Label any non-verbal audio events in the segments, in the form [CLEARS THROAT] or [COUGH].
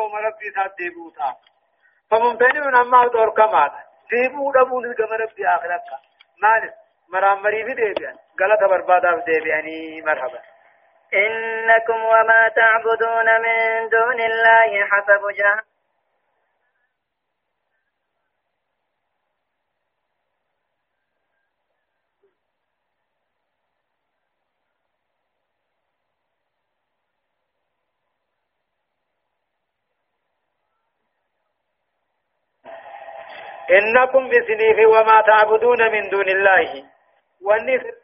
قوم ربي سات ديبوتا فممتنع أما دور كمال ديبو دبون كما ربي آخرك مالك مرامري في ديبيان غلط بربادا في ديبياني مرحبا إنكم وما تعبدون من دون الله حسب جهنم إنكم بسنيف وما تعبدون من دون الله. والنفر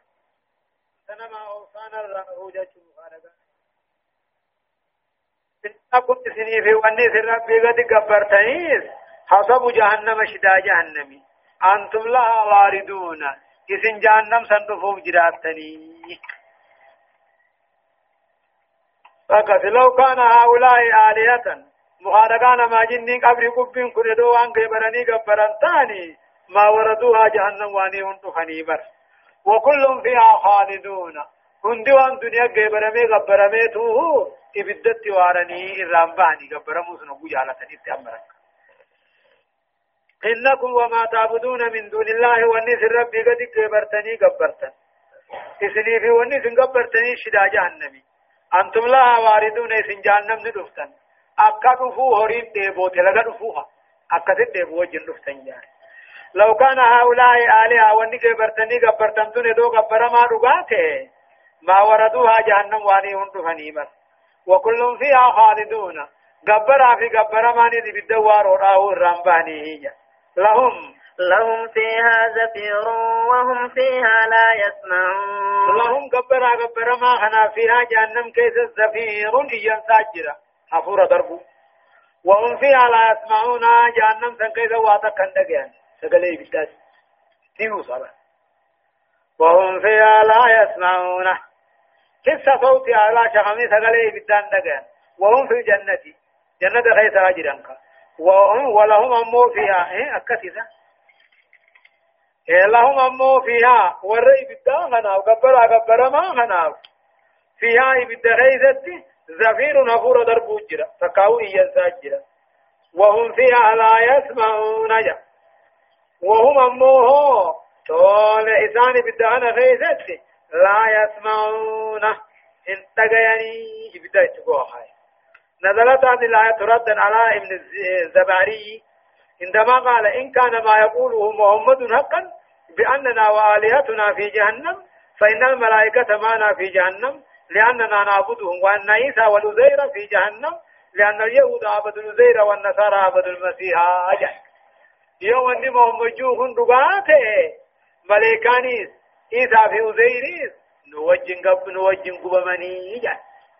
سنما أوصان الرهوجة إنكم بسنيف والنفر ربي قد قبرتنيس حسب جهنم شدا جهنمي أنتم لها واردون. إذن جهنم سنفوف جراتني فقط لو كان هؤلاء آلهة مخارقان ما جنين قبر قبين كن دو وان قبرني قبرن تاني. ما وردوها جهنم واني هنتو خنيبر وكل فيها خالدون. هندي وان دنيا قبرمي قبرمي توه إبدت وارني الرامباني قبرمو سنقو جالتني تأمرك إنكم وما تعبدون من دون الله ونس ربي قد قبرتني قبرتن. إسني في ونس قبرتني شدا جهنمي. أنتم لها واردون إسن جهنم ندفتن. Akka dhufuu horiin dheeboote laga dhufuuha akkasit dheebu wajjin dhuftan jaare لو كان هؤلاء آلهة واني كبرتني كبرتن تون دو كبر ما رغاته ما وردوها جهنم واني هندو هنيمر وكل فيها خالدون كبر في كبر ما ندي بالدوار وراه الرمباني هي لهم لهم فيها زفير وهم فيها لا يسمعون لهم كبر كبر ما خنا فيها جهنم كيس زفير إيان ساجرة حفور دربو. وهم فيها لا يسمعون جهنم سنكيز واتا كندقيان سقلي بالتاس تيمو صلاة. وهم فيها لا يسمعون. كسا صوتي على شغمي سقلي بالتان دقيان. وهم في الجنة. جنة خيس راجرانك وهم ولهم أمو فيها. إيه أكتسا إيه لهم أمو فيها. ورئي بالتان غناو قبرا قبرا ما غناو فيها إبدا خيستي زفير نفور دربو جرا فكاو إيانسا جرا. وهم فيها لا يسمعون جا وهم أموه طول إسان بدأنا غيثت لا يسمعون. انتقيني إبدا اتقوها نزلت هذه الآية ردا على ابن الزباري عندما قال إن كان ما يقوله محمد حقا بأننا وآلهتنا في جهنم فإن الملائكة معنا في جهنم. لأننا نعبدهم وأن عيسى والعزير في جهنم لأن اليهود عبدوا العزير والنصارى عبدوا المسيح أجل. يوم أن محمد جوهن رقاته ملائكانيس عيسى في عزيريس نوجن قب نوجن قبمني جل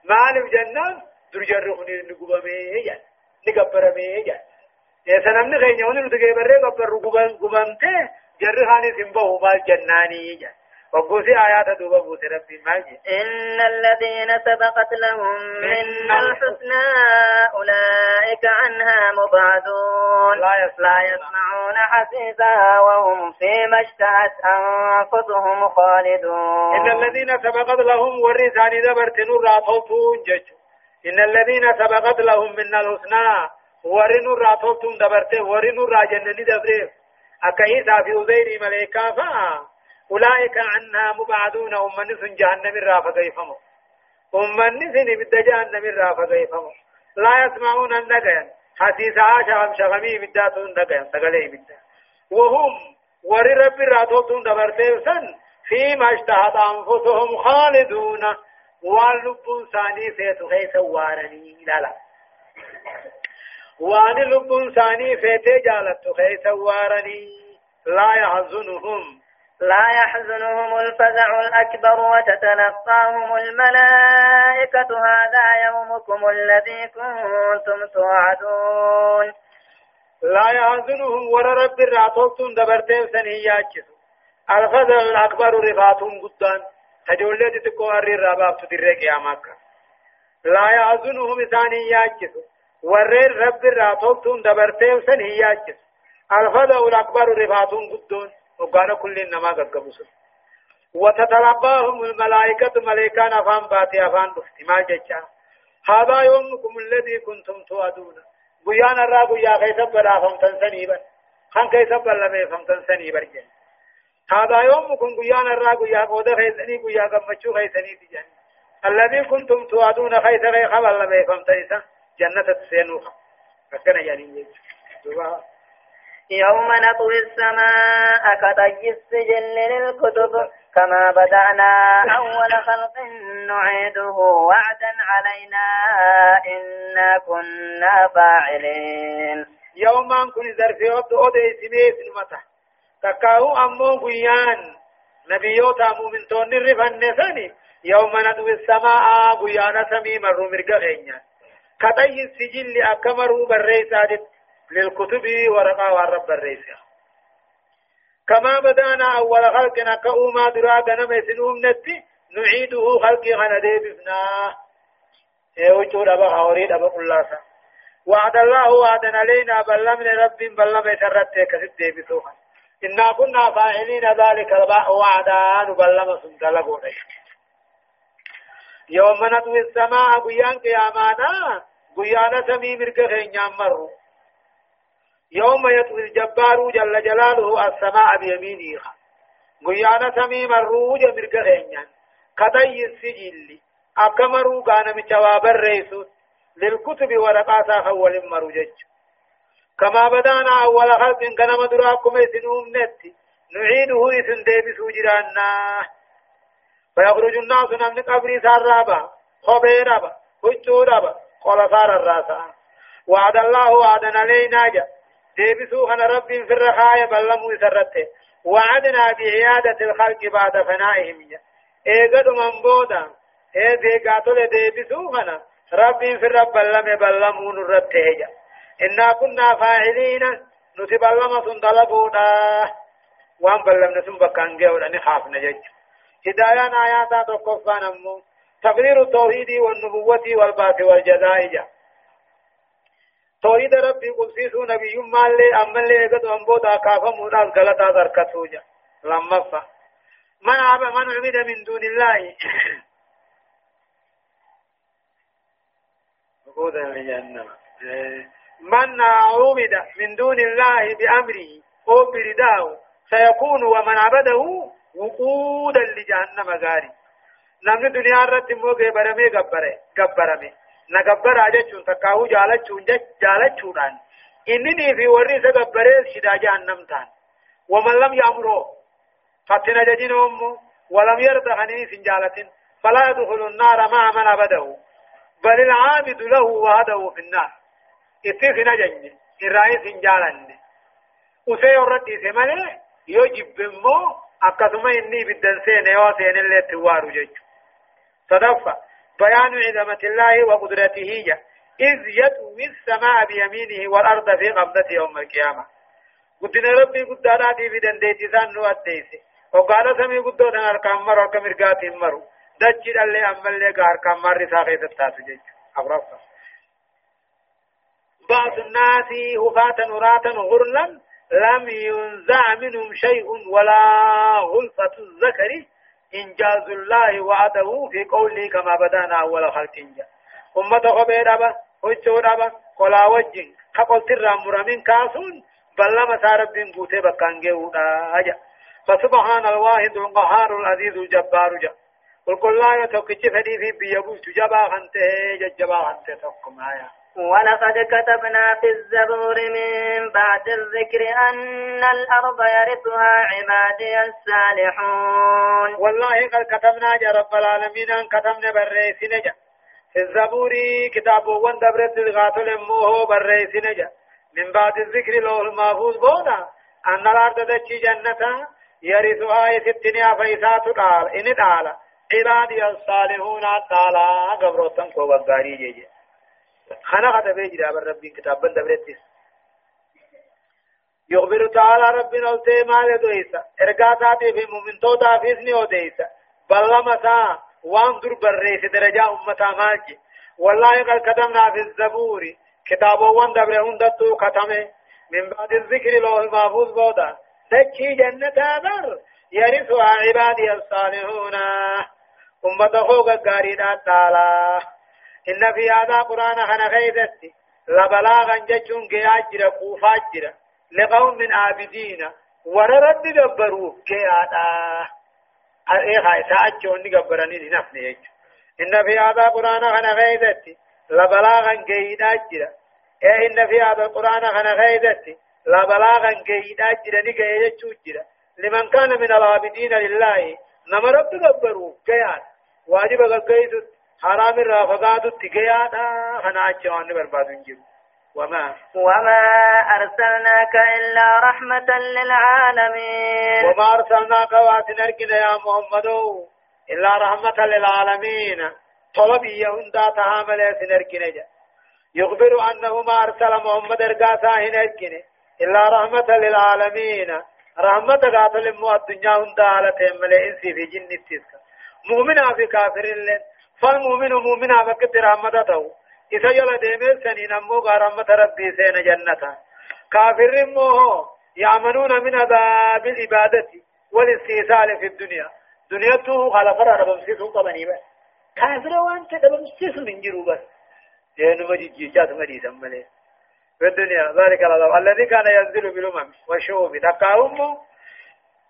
مالف جنة درجرخني نقبمي جل نقبرمي جل سنمني خيني ونلو تقبر قبر قبمته جرخاني سنبه مال جناني جل وقوسي آيات دوبا بوس ربي ماجي إن الذين سبقت لهم من الحسنى أولئك عنها مبعدون لا يسمعون, حسيسها وهم فيما اشتهت أنفسهم خالدون إن الذين سبقت لهم ورثان دبرت نور راتوتون جج إن الذين سبقت لهم من الحسنى ورنو راتوتون دبرت ورنو راجنني دبرت أكيسا في أزيري ملائكة فا أولئك عنها مبعدون أمن سن جهنم الرافة كيفمو أمن سن بد جهنم الرافة كيفمو لا يسمعون النقيا حسيسا شغم شغمي بداتون نقيا تقلي بدا وهم ور رب راتوتون دبرتين سن. فيما اشتهت أنفسهم خالدون. واللب ثاني فيت خيس وارني لا لا وان لب ثاني فيت جالت خيس وارني. لا يحزنهم. لا يحزنهم الفزع الأكبر وتتلقاهم الملائكة. هذا يومكم الذي كنتم توعدون. لا يحزنهم ور رب الراتوتون دبرتين سنهياتشس الفزع الأكبر رفاتهم قدان. تجولة تقوى الرباب تدرك يا مكة لا يحزنهم ثانياتشس ور رب الراتوتون دبرتين سنهياتشس الفزع الأكبر رفاتهم قدان. وقال كل إنما قبوس وتتلقاهم الملائكة ملائكان أفان باتي أفان احتمال ججا هذا يومكم الذي كنتم توعدون. بيان الرا بيا كيف بلا فمتن سنيبا خان كيف بلا مي فمتن سنيبا هذا يومكم بيان الرا بيا قود خيسني بيا غمچو خيسني تجن. الذي كنتم توعدون خيس غي خبل مي فمتن جنة تسينوها فكنا يعني. يوم نطوي السماء كطي السجل للكتب كما بدأنا أول خلق نعيده وعدا علينا إنا كنا فاعلين يوما كن ظرفي وقت أودي سميس المتح تكاو أمو قيان نبيوتا مؤمن تون الرفن ثاني يوم ندوي السماء قيان سمي مرو مرقا غينيا كطي السجل أكمرو بريسادت للكتب ورقا والرب الريسا كما بدأنا أول خلقنا كأوما دراغ نمسن أمنتي نعيده خلقي غندي بفنا. يوجو دبا خوري دبا قلاسا وعد الله وعدا علينا بل من رب بل لم يترت كسد بسوخا. إنا كنا فاعلين ذلك وعدا بل لم سندلقون يوم نطوي السماء قيان قيامانا قيانا سمي مرقه نعمرو يوم يطوي الجبار جل جلاله السماء بيمينه. قيانا سميم الروج مرقهين كدي السجل. أكمرو قانا من جواب الرئيس. للكتب ورقاسا خول مروجج. كما بدانا أول خلق كان مدراكم يسنوم نت. نعيده يسن ديبسو جرانا. فيخرج الناس من قبر سارابا خبيرابا. هجورابا. قول صار الراسا. وعد الله وعدنا علينا جا. ديبسو خنا رب في الرخايا بلمو سرته وعدنا بعيادة الخلق بعد فنائهم ايغد من بودا اي ديغاتول ديبسو خنا رب في الرب بلم بلمو نرته إنا كنا فاعلين نتبلم سندلبونا وان بلمنا سنبكان جيونا نخافنا جج هدايان آياتا تقفان أمو تقرير التوحيد والنبوة والبعث والجزاء جا توحيد ربي قبسيسو نبي مالي أمالي اگد وانبودا كافا موداز غلطا ذركتو جا لما فا من عب من عبد من دون الله؟ وقودا لجهنم من عبد من دون الله بأمره أو برداه سيكون ومن عبده وقودا لجهنم غاري. نمن دنيا رت مو غبرمي غبره غبرمي نغبر اجچون تکاو جالچون جالچونان انني في وري سغبره شدا جهنم تان ومن لم يامره فتنا جدينهم ولم يرضى عني سنجالة فلا يدخل النار مع من عبده بل العابد له وهده في النار اتفنا جنة الرئيس سنجالة وسي ورد سمالي يجب مو أكثم إني بدن سين يو سين اللي توارو جيجو صدفة بيان عظمة الله وقدرته إذ يطوي السماء بيمينه والأرض في قبضته يوم القيامة. قدنا ربي قدانا دي بدن ديتي سان نو أديسي وقال سمي قدونا أركام مرو أركام إرقات مرو دجل اللي أمال لك أركام مر رساقه تتاسو جيجو أغرفة بعض الناس هفاة نراتا غرلا لم ينزع منهم شيء ولا غلفة الذكر. إنجاز الله وعده في قوله كما بدأنا أول خلق إنجا. أمة خبير أبا هجو أبا قلا وجن حقل ترى مرمين كاسون بل لما سارب بن قوتي بكان أجا. فسبحان الواحد القهار العزيز الجبار جا. قل قل لا يتوكي فدي في بيبوت جبا خنته جبا خنته تقم آيات ولقد كتبنا في الزبور من بعد الذكر أن الأرض يرثها عبادي الصالحون. والله قد كتبنا يا رب العالمين أن كتبنا بريسين جا في الزبور كتاب وان دبرت الغاتل موه بريسين جا من بعد الذكر له المحفوظ بودا. أن الأرض دچي جنة يرثها يستنيا فيسات دال إن دال عبادي الصالحون تعالى قبروتن كو وغاري جي خنا خطبه جدا بر ربي كتاب بند بريتس يخبر تعالى ربنا التيما لدويسا ارقاتاتي في مؤمن توتا في وديسا بل مسا وانظر بريس درجة أمتا ماجي والله قد كتبنا في الزبور كتاب وان دبر هندتو كتمه من بعد الذكر له المحفوظ بودا. تكي جنة بر يرثها عبادي الصالحون. أمته قد قارينا تعالى إن في هذا قرآن خنا خيدتي لبلاغا جتون جياجر قوفاجر لقوم من عابدين. وررد دبروا كيادا. إيه هاي ساعتون دبرني نفني إن في هذا قرآن خنا خيدتي لبلاغا جياجر إيه إن في هذا القرآن خنا خيدتي لبلاغا جياجر نجي جتوجر لمن كان من العابدين لله. نما رب دبروا كيان واجب غيث حرام الرافقات التقيادا خناچ وان بربادون جيب وما وما أرسلناك إلا رحمة للعالمين وما أرسلناك واتنركنا يا محمد إلا رحمة للعالمين طلب يهندا تهامل سنركنا يخبر أنه ما أرسل محمد إرقاسا هنركنا إلا رحمة للعالمين رحمة قاتل مو الدنيا هندا على تيمل إنسي في جن التسكة مؤمنا في كافر لن فالمؤمن مؤمنا فكت رحمته إذا يلا ديمل سنين أمو رحمة ربي سين جنة كافر مو يعملون من عذاب العبادة والاستيصال في الدنيا. دنيا تو خلق رب مسيسو قبني بس كافر وانت دب مسيسو من جرو بس. مجي جيجات مجي سمالي في الدنيا. ذلك الله. الذي كان ينزل بالأمم والشعوب. تقاوم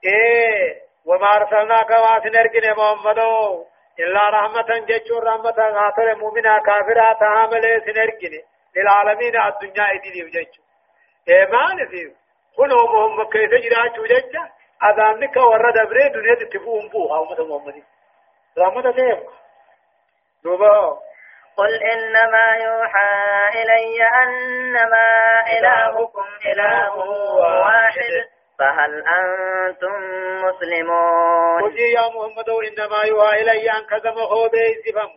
إيه. وما أرسلناك واسنرقن محمد إلا رحمة جتشور رحمة غاتر مؤمنة كافرة تعامل سنرقن للعالمين الدنيا إدي جتشو إيه ما نسيب كنوا محمد كيف جراجو جتشا أذانك ورد أبري دنيا تتفوهم بوها ومثل محمد رحمة تيب دوبا. قل إنما يوحى إلي أنما إلهكم إله واحد. فهل أنتم مسلمون؟ قل يا محمد إنما يوحى إلي أن كذب هو بيسفم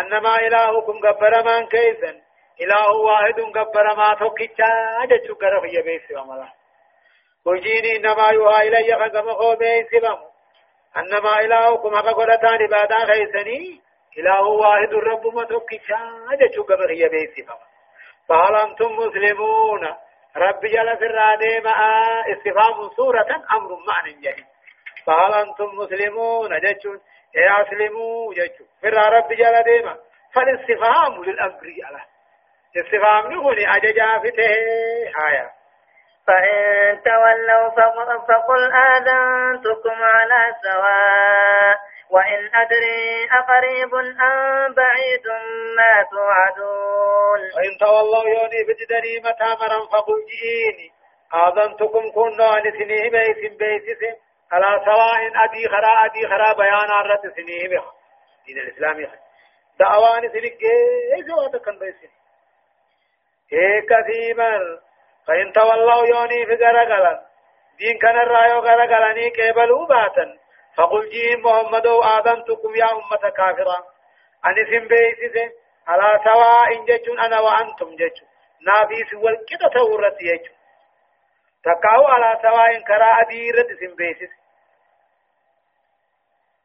أنما إلهكم قبر من كيسا إله واحد قبر ما توكيتا جتشو قرف يا بيسفم الله قل إنما يوحى إلي كذب هو بيسفم أنما إلهكم حقا قلتان بعدا خيسني إله واحد الرب ما توكيشا جچو قبر هي بيسفا فهل أنتم مسلمون؟ رب جل الرادة مع استفهام سورة أمر معنى جهد فهل أنتم مسلمون؟ جچون يا أسلموا جچو في رب جل ديما فالاستفهام للأمر على استفهام نقول أججا فته آية. فإن تولوا فقل آذنتكم على سواء وإن أدري أقريب أم بعيد ما توعدون. وإن تولوا يوني بددني متى مرا فقل جئيني آذنتكم كنا لسنيه بيس بيسس على سواء أدي خرا أدي خرا بيان عرت بيخ دين الإسلام دعوان سنك. إيه جوات كان بيسن. إيه كثيما فإن تولوا يوني في غرقلا دين كان الرايو غرقلني كيبلوا باتا فقل جيهم محمد آذنتكم يا أمة كافرة. أن اسم بيسس على سواء ججون أنا وأنتم ججون نافيس والكدة تورت يجون تقاو على سواء كرا أديرت اسم بيسس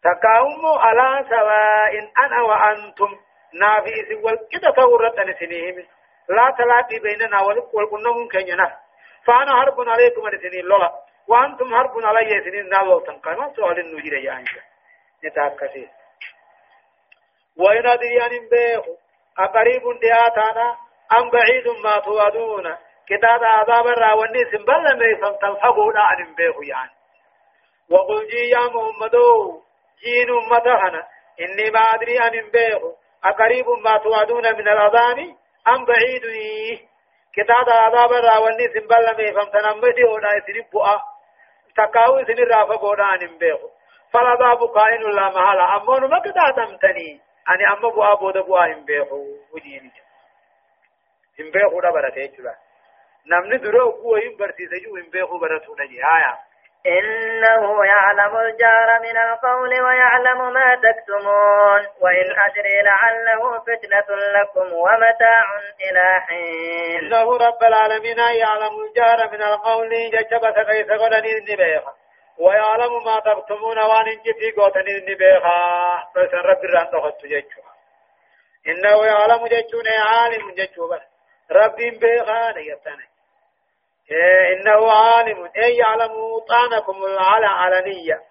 تقاوم على سواء أنا وأنتم. نافيس والكدة تورت أن سنهم لا تلاقي بيننا والقلنا ممكن ينف فأنا حرب عليكم أن سنين لولا. وأنتم حرب علي سنين نالو تنقنا سؤال النجير يا أنجا نتاكسي وإن أدريان بيخو أقريب دياتانا أم بعيد ما توعدون. كتاب عذاب الراوني سنبال ميسم تلفقون عن بيخو يعني. وقل جي يا محمد جين أمتهنا إني ما أدري عن بيخو أقريب ما توعدون من الأذان أم بعيد. كتاب عذاب الراوني سنبال ميسم تنمسي ونا سنبقى تقاوي سن رافا قودان بيخو فالعذاب قائن لا محالة أما نما كتا تمتني أني أما بوا بودا بوا هم بيخو وجيني هم بيخو دا برته جلا نمني درو قوة هم برسيسة جو هم بيخو برتو نجي. آية. إنه يعلم الجار من القول ويعلم ما تكتمون وإن أدري لعله فتنة لكم ومتاع إلى حين. إنه رب العالمين يعلم الجار من القول ججب سقيس قدني النبيخ ويعلم ما تكتمون وأن إنجي في قوتني النبيخ بس رب الران تخط ججو إنه يعلم ججون عالم ججو بس. رب إيه إنه عالم. أي يعلم طعنكم على علنية.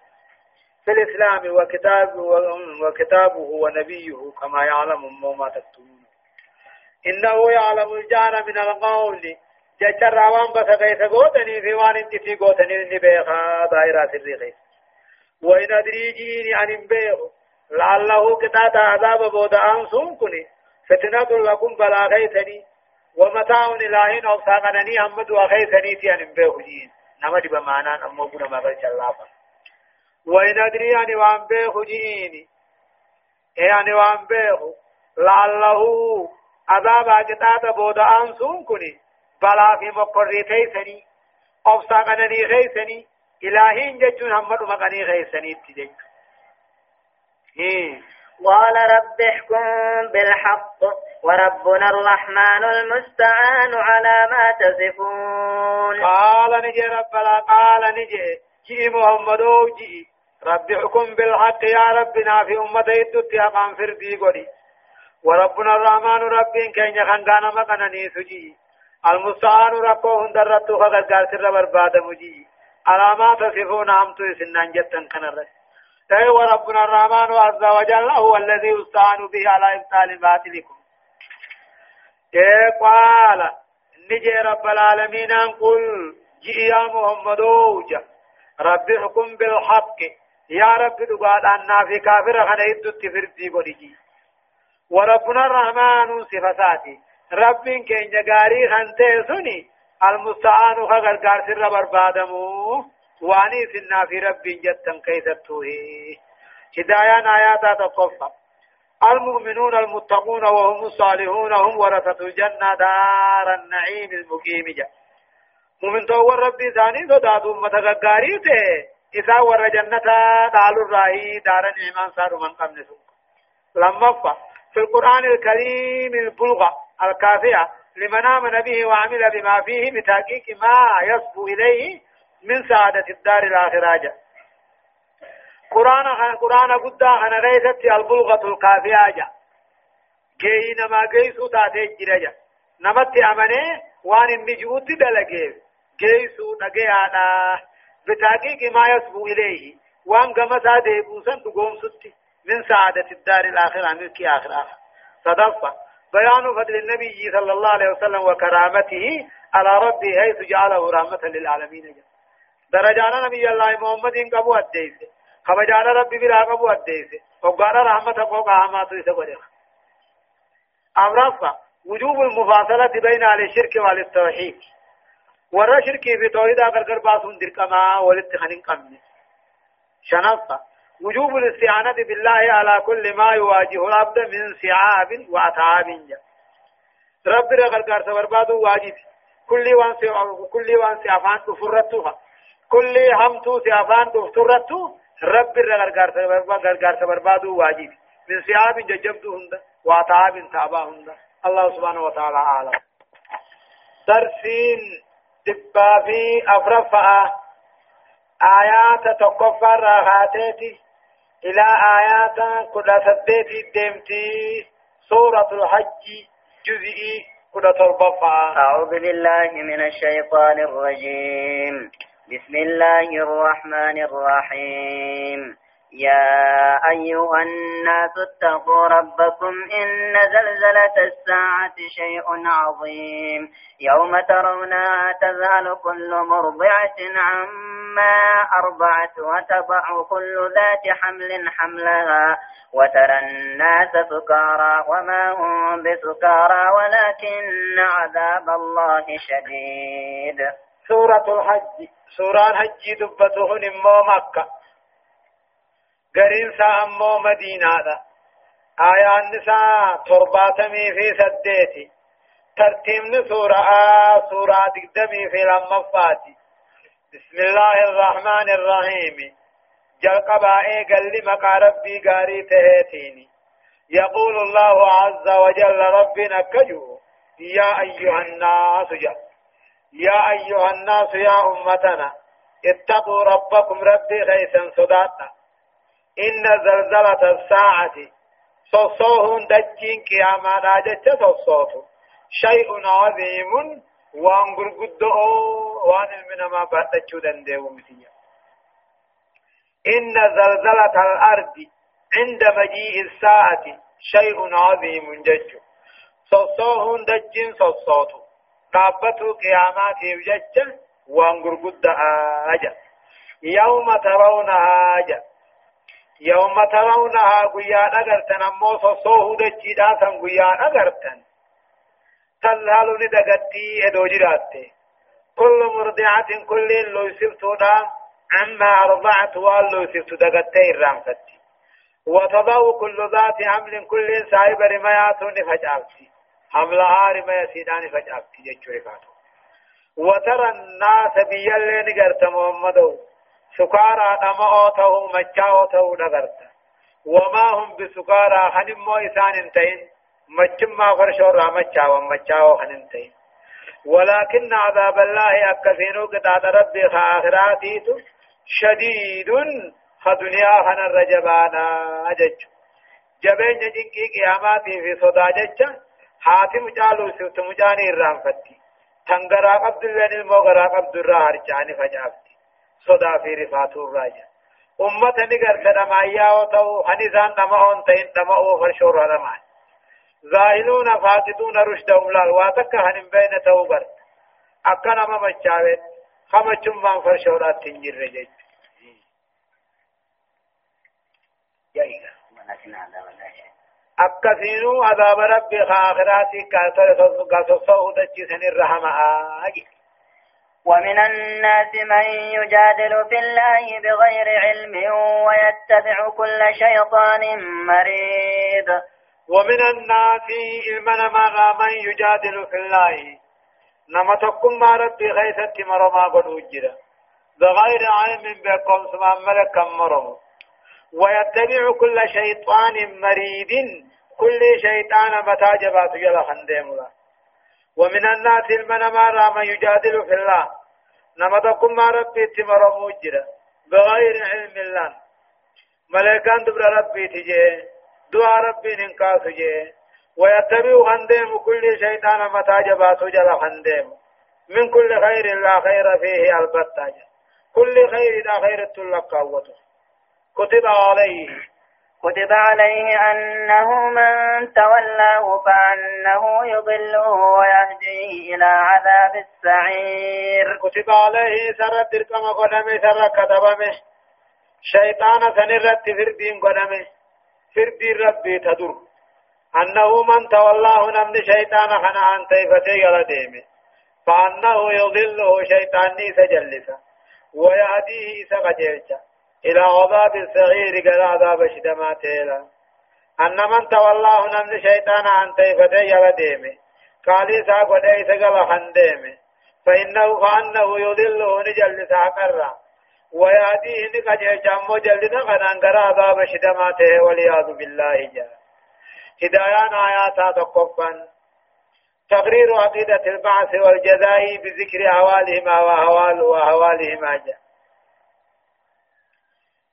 في الإسلام وكتاب وكتابه ونبيه كما يعلم ما تكتبون. إنه يعلم الجار من القول. جچر روان بس كيف قوتني في وان انت في قوتني اني بيخا دائرة الرغي وإن أدري جيني عن بيخ لعله كتاتا عذاب بودا أنسون كني فتنة لكم بلا ومتاع إلهين أوساقنني أمد وغيثني في عن بيخ جين نمد بمعنى أمو بنا مغل شلافا وإن أدري يعني وان بيخ جيني يعني وان بيخ. لعله عذاب قطعة بودا أنسون كني. بلا في مقرر كيسني أفسا قنني كيسني إلهين ججون همد مقني كيسني تجج قال رب احكم بالحق. وربنا الرحمن المستعان على ما تصفون. قال نجي رب لا قال نجي. جي محمد جي رب حكم بالحق يا ربنا في أمتي أقام فردي قولي. وربنا الرحمن رب كين يخنقان مقنني سجي المستعان ربو هندرتو خغرقار سر برباد مجي على ما تصفون أمتو سنان جتن كنرس أي وربنا الرحمن عز وجل هو الذي يستعان به على إبطال باطلكم. إيه قال نجي رب العالمين قل جئ يا محمد وجه رب حكم بالحق يا رب دقال أنا في كافر خنا يدو التفردي قولي وربنا الرحمن صفاتي رب كين جاري خنته سني المستعان خغرغار سر بربادمو واني سنا في رب جتن كيستوه هدايان آيات تقفى المؤمنون المتقون وهم الصالحون هم ورثة الجنة دار النعيم المقيم. جا. مؤمن تو ربي ثاني صداد أمة غاريته إذا ور جنة دال الراهي دار الإيمان صار من قبل لما في القرآن الكريم البلغة الكافية لمن آمن به وعمل بما فيه بتحقيق ما يصبو إليه من سعادة الدار الآخرة جا. قرآن قرآن قد أنا غيثت البلغة الكافية جا جي نما جيسو تاتي جرجا نمت أمني وان النجوت دلقيف جيسو نجيانا بتحقيق ما يصبو إليه وان قمسا ديبوسا تقوم ستي من سعادة الدار الآخرة ملك آخرة صدفة بيان فضل النبي صلى الله عليه وسلم وكرامته على ربه حيث جعله رحمة للعالمين درجان نبي الله محمد قبو أديس خبجان ربي بلا قبو أديس وقال رحمة فوق عامات يسبرخ أمرفة وجوب المفاصلة بين أهل الشرك والتوحيد ورى شركي في توحيد أقر قرباسون دركما ولتخنين قمني شنفة وجوب الاستعانة بالله على كل ما يواجه العبد من صعاب وأتعاب رب رغرغر سبرباد واجب كل وان كل وان سي افان تفرتها كل همتو سي افان تفرتو رب سبرباد غرغر سبرباد واجب من صعاب ججبت هند وأتعاب تابا هند الله سبحانه وتعالى أعلم درسين دبا في أفرفها آيات تكفر هاتيتي إلى آيات كل سديت دمتي سورة الحج جزئي كل تربفا أعوذ بالله من الشيطان الرجيم بسم الله الرحمن الرحيم. يا أيها الناس اتقوا ربكم إن زلزلة الساعة شيء عظيم. يوم ترونها تذهل كل مرضعة عما أرضعت وتضع كل ذات حمل حملها. وترى الناس سكارى وما هم بسكارى ولكن عذاب الله شديد. سورة الحج. سورة الحج دبته نمو مكة. قرين سامو مدينة دا آية النساء ترباتمي في سديتي. ترتيب سورة سورة دقدمي في لمفاتي. بسم الله الرحمن الرحيم. جل قبائي قال لي مقا ربي قاري تهيتيني. يقول الله عز وجل ربنا كجو يا أيها الناس جل يا أيها الناس يا أمتنا اتقوا ربكم ربي غيثا صداتنا إن زلزلة الساعة صوصوه دجين قياما راجة صوصوه شيء عظيم وان قرقده وان المنما باتجو دنده ومسيا إن زلزلة الأرض عند مجيء الساعة شيء عظيم جج. دجين قابتو قيامات يجج وانقر قد آجا يوم ترونها آجا يوم ترونها قيان أغرتن أمو صوصوه دجيدا سن قيان أغرتن تلهل ندقتي ادو جراتي كل مرضعة كل لو سبتونا عما أرضعت واللو سبت دقتي الرامفتي وتضع كل ذات حمل كل صاحب رميات فجأبتي حملها رمي سيدان فجأبتي جيشوري وترى الناس بيالين قرت محمدو. سكارى دماء تو مجاو تو نغرت وما هم بسكارى خنم مو إسان انتين مجمع فرشور مجاو مجاو خننتين ولكن عذاب الله أكثينو قطعة ربي خاخراتيتو شديد خدنيا خن الرجبانا أجج جبين جنكي قياماتي في صدا حاتم جالو سوت مجاني الرانفتي تنگرا قبد اللين المغرا قبد الرا هرجاني فجافتي صدا في رفاتو الراجع أمة نگر كدما ياو تو هنزان نمعون تين نمعو فرشور رمان زاهلون فاسدون رشدهم لا واتك هنم بين توبر أكنا ما مچاوت خمچم من فرشورات تنجر رجج جايغا أكثينو عذاب ربي خاخراتي كاتر قصصه دجسن الرحمة آجي ومن الناس من يجادل في الله بغير علم ويتبع كل شيطان مريد. ومن الناس إلمن ما من يجادل في الله. نما تكون ما ربي غيثت مرما قد وجرا بغير علم بكم سما ملك مرمو ويتبع كل شيطان مريد. كل شيطان متى جبات يلا خندم ومن الناس المن ما من يجادل في الله. تكون ما ربي تمرمو جرا بغير علم الله ملكان دبر ربي تجي. دعا ربي ننكاس جي ويتبع خندم كل شيطان متى جبات جل خندم. من كل خير لا خير فيه البتة. كل خير لا خير تلقى كتب عليه. كتب عليه أنه من تولاه فأنه يضله ويهديه إلى عذاب السعير. كتب عليه سر تركم قدمه سر كتبمه. شيطان سنرت فردين قدمه. فردي ربي تدر. أنه من تولاه نمن شيطان خنا عن تيفته يلا ديمه. فأنه يضله شيطان سجلسه. ويهديه سقجيرجه إلى عذاب الصغير قال عذاب شدمات إلى أن من تولاه نمن شيطان عن تيفته يلا ديمه. قال إسا قد إسا قال خنديمه فإنه فأنه يضله نجلس أقرّا ويهديه نقجه جمو جلنا غنان قرى عذاب شدماته والعياذ بالله جاء هدايان آيات تقفا تقرير عقيدة البعث والجزاء بذكر أهوالهما وأهوال وأهوالهما جاء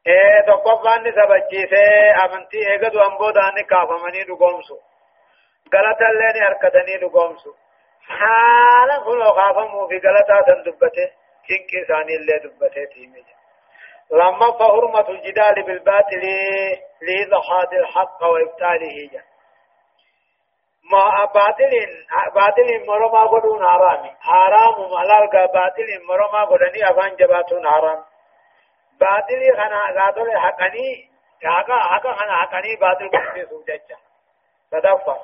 ee tokkoffaan ni sabachiisee amantii eegatu hamboodaani kaafamanii dhugoomsu galatallee ni harkatanii dhugoomsu haala kunoo kaafamuu fi galataa san dubbate kinqi isaanii illee dubbatee tiime لما فحرمة الجدال بالباطل لإضحاد الحق وإبطاله جا ما باطل باطل مرما قدون حرامي حرام ملال باطل مرما قدني أفان جباتون حرام باطل خنا غادل حقني حقا حقا خنا حقني باطل قدني سوججا تدفع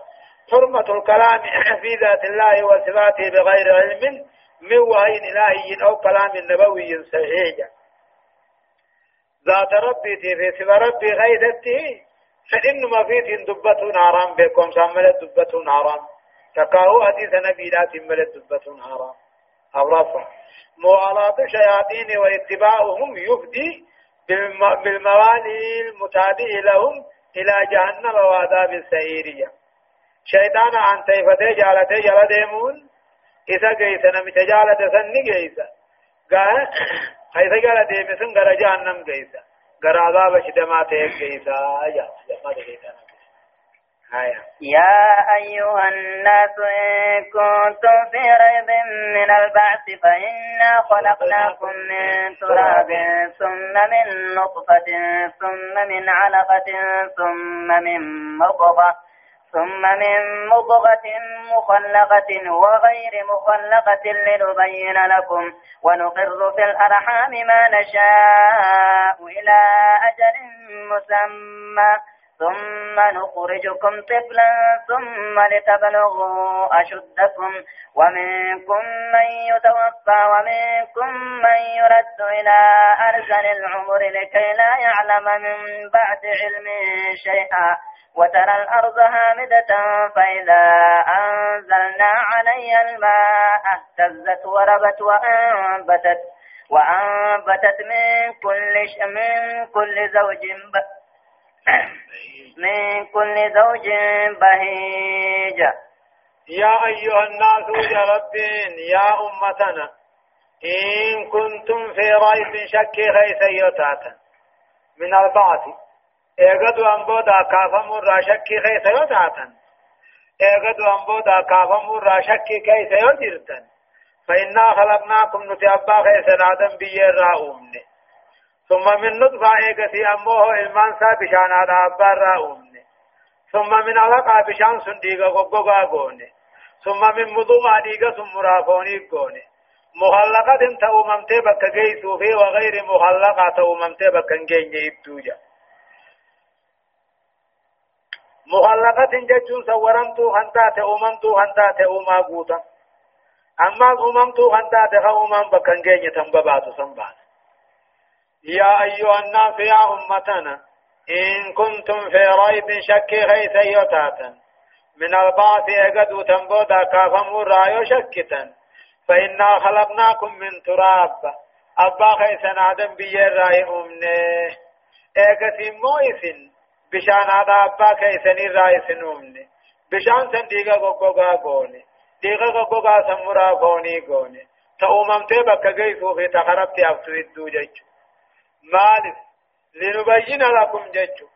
حرمة الكلام [CLEARS THROAT] في ذات الله وصفاته بغير علم من وحي إلهي أو كلام نبوي صحيح. ذات ربي في سبا ربي غيدته فإن ما فيه دبة حرام بكم سامل دبة حرام تكاو حديث نبي لا تمل دبة حرام أورافا موالاة الشياطين واتباعهم يفدي بالموالي المتابع لهم إلى جهنم وعذاب السعيرية. شيطان عن تيفته جالته جل ديمون. إذا جيسا نمت جالته سن جيسا قال [CLEARS THROAT] حيث قال ديمسن غرا جهنم جيسا غرا عذاب شدما ته جيسا يا جما جيسا آية يا أيها الناس إن كنتم في ريب من البعث فإنا خلقناكم من تراب ثم من نطفة ثم من علقة ثم من مضغة ثم من مضغة مخلقة وغير مخلقة لنبين لكم ونقر في الأرحام ما نشاء إلى أجل مسمى. ثم نخرجكم طفلا ثم لتبلغوا أشدكم ومنكم من يتوفى ومنكم من يرد إلى أرسل العمر لكي لا يعلم من بعد علم شيئا وترى الأرض هامدة فإذا أنزلنا عليها الماء اهتزت وربت وأنبتت وأنبتت من كل. من كل زوج ب... من كل زوج بهيج. يا أيها الناس يا ربين يا أمتنا إن كنتم في ريب شك غيث يتاتا من البعث. اغدو انبودا كافم الراشك غيث يتاتا اغدو انبودا كافم الراشك كيف يجرتن فإنا خلقناكم نتيابا غيث آدم بيير راؤمني ثم من نطفة ايغتي أموه المانسا بشان هذا أبار راؤمني ثم من علقة بشان سنديغا غقوغا غوني ثم من مضوما ديغا سمرافوني غوني مخلقة تأممتي بك جيسو في وغير مخلقة تأممتي بك نجيني إبتوجا مخلقة جتون سورمتو هنتا تأممتو هنتا تأما قوتا أما أممتو هنتا تأمم بك نجيني تنبباتو سنبات يا أيها الناس يا أمتنا إن كنتم في ريب شك غيث يتاتا من البعث أجد تنبودا كافمور رايو شكتا. فإنا خلقناكم من تراب. أبا خيسن آدم بيير رأي أمني إيغتي مويسن بشان هذا أبا خيسن راي سن أمني بشان سن ديغا غوغا غوني. ديغا غوغا سمورا غوني غوني. تأممتي بك غيثو في تخربتي أفتو جيجو مالف لنبين لكم جيجو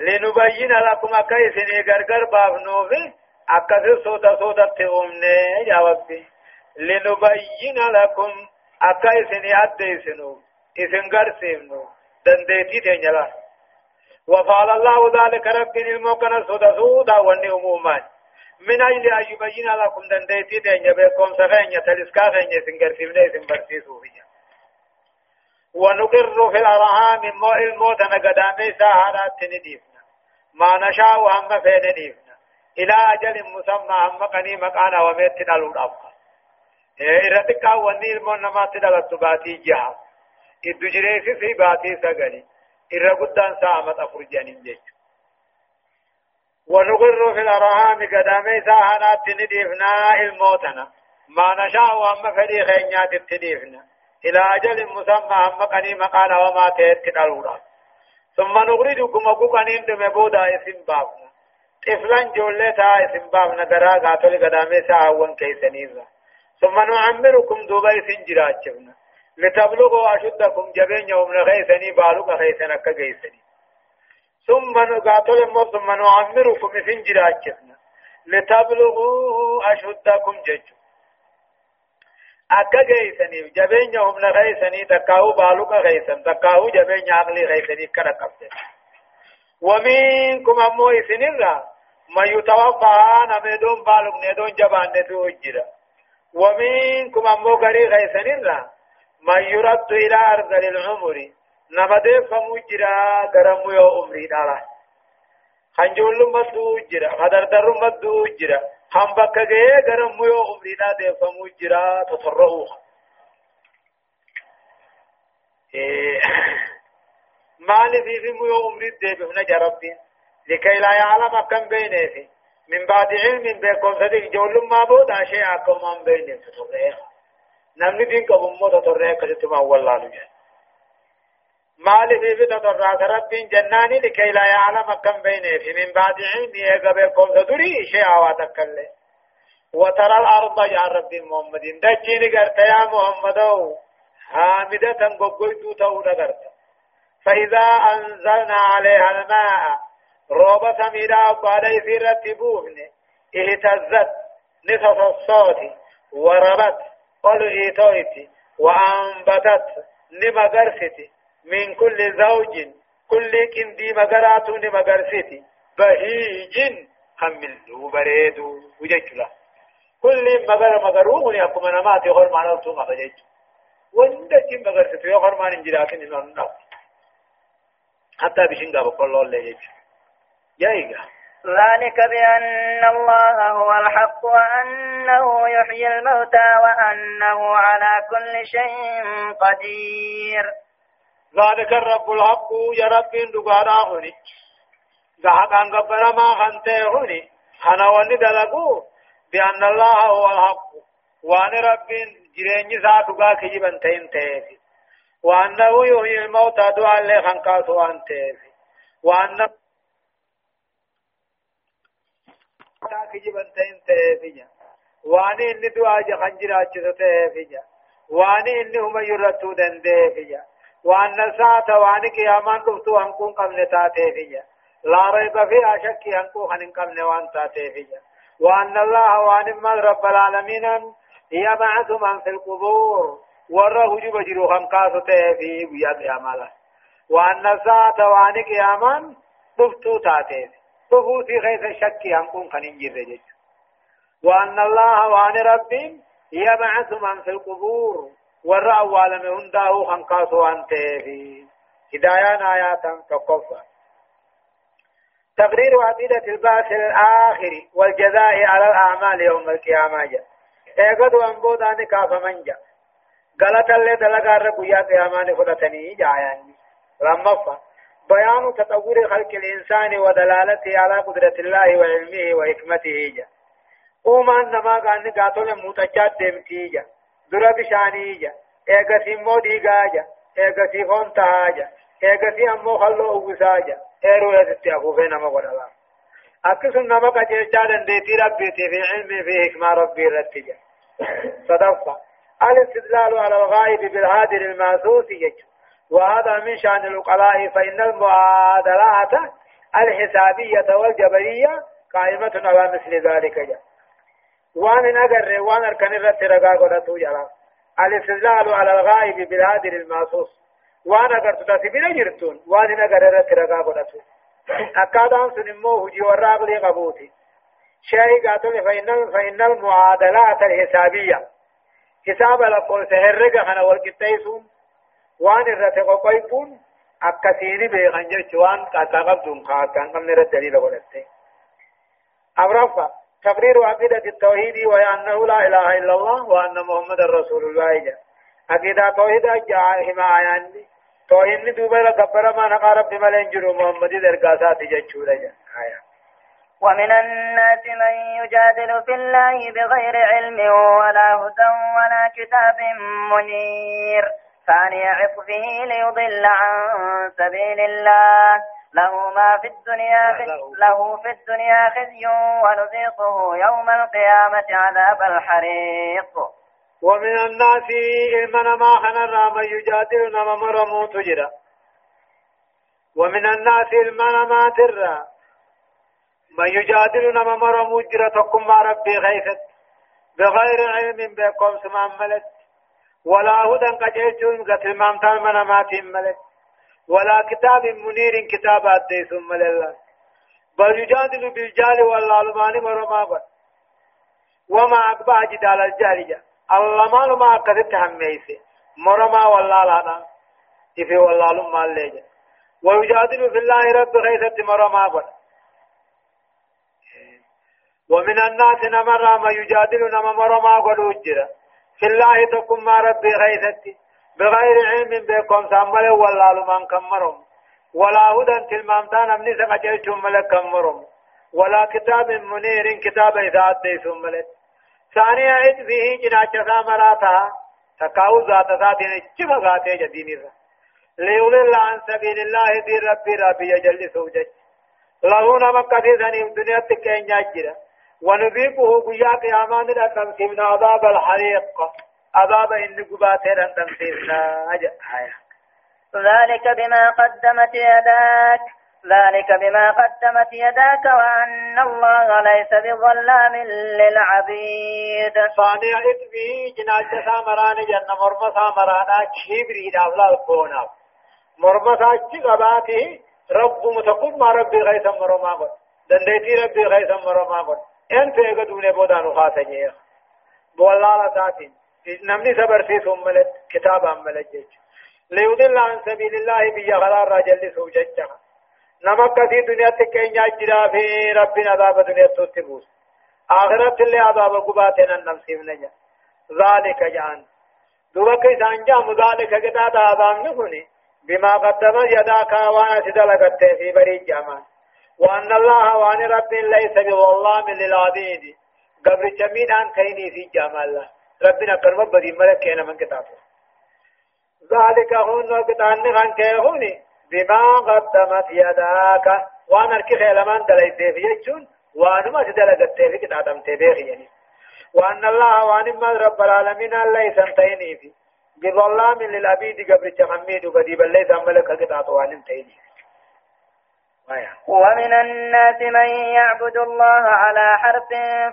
لنبين لكم أكيسني غرغر بافنوفي أكثر صوت صوت تؤمني يا ربي لنبين لكم أكيسني أديسنو إذن غرسينو دنديتي تنجلا وفعل الله ذلك رب الموكنا صوت صوتا وني عموما من أجل أن يبين لكم دنديتي تنجا بكم سغنيا تلسكا غنيا سنغرسيبني سنبرسيسو فيها ونقر في الأرحام مو الموت نقدامي ساهرات نديفنا ما نشاء هم فين نديفنا إلى أجل مسمى هم قني مقانا وميت نلو الأبقى إرتكا وني المون نما تدلت باتي جها إدو جريسي في باتي سغني إرى قدان سامت أفرجان جيش ونقر في الأرحام قدامي ساهرات نديفنا الموتنا ما نشاء هم فدي خينيات إلى أجل مسمى هم قني مقانا وما تهت الأولى ثم نخرجكم وقوقنين دم بودا إسم بابنا. طفلا جولتا إسم بابنا درا قاتل قدامي ساعوان كيسنيزا. ثم نعمركم دوبا اسم جراجبنا. لتبلغوا أشدكم جبين يوم غيثني بالوك غيثنا كغيثني ثم نقاتل ثم نعمركم اسم جراجبنا. لتبلغوا أشدكم ججو. Akka geeysaniif jabeenya humna geeysanii takkaahu baaluqa geeysan takkaahu jabeenya aqlii geeysanii kana qabde ومنكم أمو إسنرا من يتوفى نمدون بالغ ندون جبان ندو جرا ومنكم أمو غري غيسنرا من يرد إلى أرض العمر نمدي فمجرا غرمو يو عمري دالا خنجول مدو جرا خدردر مدو جرا هم بکا گئے گرم میو عمرینا دے فمو جرا تطرعو مالي في في ميو عمري دے بفنا جربين لكي لا يعلم كم بينه في من بعد علم بكم صدق جول ما بود شيء أكم من تطرعو نمني دين كبم مو كتما والله لجان مال في في تضرع رب جناني لكي لا يعلم كم بينه في من بعد علم يقبل كم تدري شيء عواتك الله. وترى الأرض يا رب محمد دجيني قرت يا محمد حامدة قبقيت تود قرت. فإذا أنزلنا عليها الماء روبة سميدا وقالي في رتبوهن اهتزت نصف الصوت وربت قل ايتويتي وأنبتت نمغرستي من كل زوج كل كندي مغرات نمغرستي بهيج حمل بريد وججلا. كل مغر مغروه يقوم نماتي غير معنى توما بجج وندك مغرستي غير معنى انجراكين انه حتى بشنغا بقول الله يجج يايغا ذلك بأن الله هو الحق وأنه يحيي الموتى وأنه على كل شيء قدير. ذلك الرب الحق يا رب دغارا هني ذهب عن قبر ما خنته هني أنا وني دلقو بأن الله هو الحق. وأن رب جريني ساتوغا كجبن تين تيفي وأنه يحيي الموتى دعا لخنقاس وأن تيفي وأنه كجبا تين تيفيا واني إني دعا جخنجر اجسو تيفيا واني إني هم يرتو دنديفيا وان الساعة واني قيامان رفتو هنكون قبل تاتيفيا لا ريب فيها شك هنكو خنن قبل وان تاتيفيا وان الله وان ما رب العالمين يبعث من في القبور ورى هجوب جرو خنقاسو تيفي ويا قيامالا وان الساعة واني قيامان رفتو تاتيفي تفوتي غيث شكي هنكون كان انجر وأن الله وأن رب يبعث من في القبور ورأى أول من هنده خنقاس أنت في هدايا آيات تقفى تقرير عقيدة البعث الآخر والجزاء على الأعمال يوم القيامة جاء ايقظ وانبود آني كافا من جاء غلط اللي دلقا ربو يا قيامان خدتني جاياني رمفا بيان تطور خلق الإنسان ودلالته على قدرة الله وعلمه وحكمته جا أوما نما قاني قاتل متجاد دمتي جا درا بشاني جا ايغا سيمو ديغا جا ايغا سيفون تاجا ايغا سي امو خلو اوغسا جا ايرو يزتي ابو فين نما قدلا أكسن نما قجل جادن ديتي ربي في علمه في حكمة ربي رتجا صدفة الاستدلال على الغائب بالهادر الماسوس يجب وهذا من شأن العقلاء فإن المعادلات الحسابية والجبرية قائمة على مثل ذلك جاء وان اگر وان اركن رت رغا قدتو جرا الاستدلال على الغائب بالهادر الماسوس وان اگر تتسبين جرتون وان اگر رت رغا قدتو اكادان سنمو هجي وراغ لي قبوتي شيء قاتل فإن فإن المعادلات الحسابية حساب لقول سهرق خنا والكتايسون وان الرت قويفون أكثير بيغن جرش وان قاقب دون قاقان قم نرد دليل ولدت أمرفا تقرير عقيدة التوحيد وأنه لا إله إلا الله وأن محمد رسول الله جاء. عقيدة توحيد جاء هما آيان توحيد دوبا لقبر ما نقارب بملين جرو محمد درقاسات جاء آيان ومن الناس من يجادل في الله بغير علم ولا هدى ولا كتاب منير. ثاني عطفه ليضل عن سبيل الله. له ما في الدنيا في له. في الدنيا خزي ونذيقه يوم القيامة عذاب الحريق. ومن الناس من ما خنر من يجادل نما مرمو تجرى ومن الناس من ما ترى من يجادل نما مرمو جرى تقم ربي غيثت. بغير علم بكم سمام ملت. ولا هدى قجيتون قتل مامتان من ماتين ملك ولا كتاب منير كتاب أدي ثم لله بل يجادل بالجال والعلمان ورما وما أقبع جدال الجال جا۔ الله ما لما أقدت هميسي مرما والله لا إفي والله لما الليجا ويجادل في الله رب غيثة مرما قد ومن الناس نمر ما يجادل نما مرما قد في الله تكون ما ربي غيثتي بغير علم بكم سامل ولا لمن كمرهم ولا هدى تلمامتان امني سقجلتم ملك كمرهم ولا كتاب منير كتاب إذا أديتم ملك. ثانيا عد فيه جناچ سامراتا تقاو ذات ذاتين اجم ذاتي جدين ليضل عن سبيل الله دي ربي ربي يجل سوجج. له نمك في ذنب دنيا تكين يجرى ونذيقه قيا قيامان الأنم عذاب الحريق. عذاب إن قباتين أنم آية. ذلك بما قدمت يداك. ذلك بما قدمت يداك وأن الله ليس بظلام للعبيد. ثاني إتبه جناج سامران جنة مرمى سامرانا كبري دابلا الكونا. مرمى قباته رب متقل ما ربي غيثا مرمى قد دنديتي ربي غيثا مرمى قد إن فيغا دونه بودانو خاتنيه بولالا تاتين نمني في ثم كتابا ملجج ليضل عن سبيل الله بيا غرار راجل سوججها نمك في دنيا تكينيا جرا في ربنا عذاب دنيا تتبوس آخرت اللي عذاب قباتنا النمسيب نجا ذلك جان دوك إسان جام ذلك قد عذاب نفني بما قدم يداك وأنا سدلقت في بريد جامان وأن الله وأن رب ليس بظلام للعبيد قبل جميل عن كيني في جمال الله ربنا كرم بدي ملك كينا من كتابه. ذلك هون وقتان عن كيهوني بما قدمت يداك. وأنا اركي خيلمان دليت في يجون. وأنا ما تدلقت في كتابم تبيخ يعني وأن الله وأن ما رب العالمين ليس انتيني في بظلام للعبيد قبل جميل قديبا ليس ملك قطعة وأن انتيني ومن الناس من يعبد الله على حرف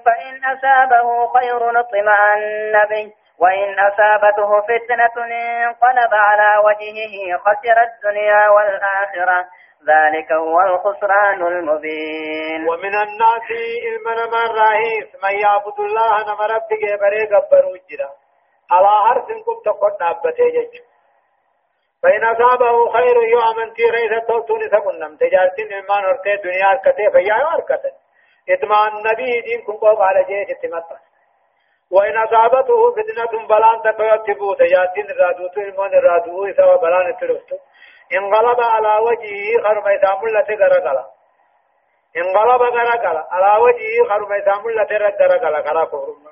فإن أصابه خير اطمأن به وإن أصابته فتنة انقلب على وجهه خسر الدنيا والآخرة. ذلك هو الخسران المبين. ومن الناس المن من راهيس من يعبد الله نما ربك بري قبر وجرا على حرف كم تقول نابته فإن أصابه خير يوم تي رئيس التوتون سكنم تجارتين إمان ورته دنيا أركته فيا أركته إتمان نبي دين كن قوم على جيش اتمتا وإن أصابته فتنة بلان تقوى تبو تجارتين رادوتو إمان رادوه إسوا بلان تلفتو انقلب على وجهه خرم إسام التي غرقلا انقلب غرقلا على وجهه خرم إسام التي غرقلا غرقلا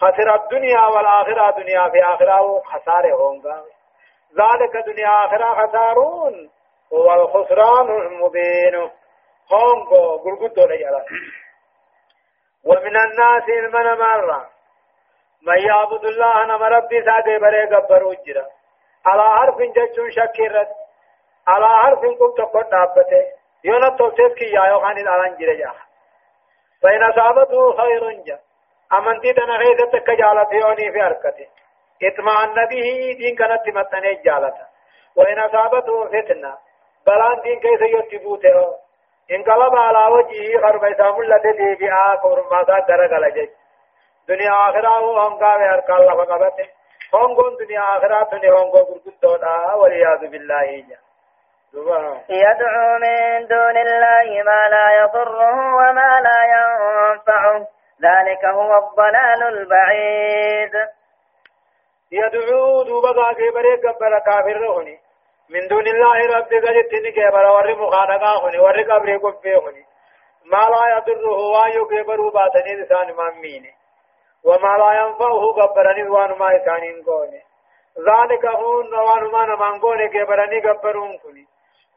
خسر الدنيا والآخرة دنيا في آخرة خسارة هونغا. ذلك دنيا آخرة خسارون. هو الخسران المبين. هونغو قلقدو لجلا ومن الناس المن مرة من يعبد الله نما ربي ساده بري قبر وجرا. على حرف جچون شكرت. على حرف كم تقول دابته يونا توسيف كي يايو خاني الالان جرا جا فإن أصابته خير جا. أمنتي تنا غيثة كجالة يوني في حركته. اطمأن به دين كانت تمتنه جالتا وإن أصابته فتنة بلان دين كيف يتبوته؟ انقلب على وجهه خرب إسام التي ديبئا كورماتا درقل جج دنيا آخرة هو هنقا بأركا الله فقبته. هنقون دنيا آخرة دنيا هنقو قرقودونا والعياذ بالله. جا يدعو من دون الله ما لا يضره وما لا ينفعه. ذلك هو الضلال البعيد. يدعو دوبا غاغي بري قبر كافر هوني من دون الله رب قد تنك بر ور مخانقا هوني ور قبر قبه هوني. ما لا يضره وايو كبر باتني لسان مامين وما لا ينفعه قبرني وأن ما إسانين قوني ذلك هون وان ما نمانقوني كبرني قبرون كني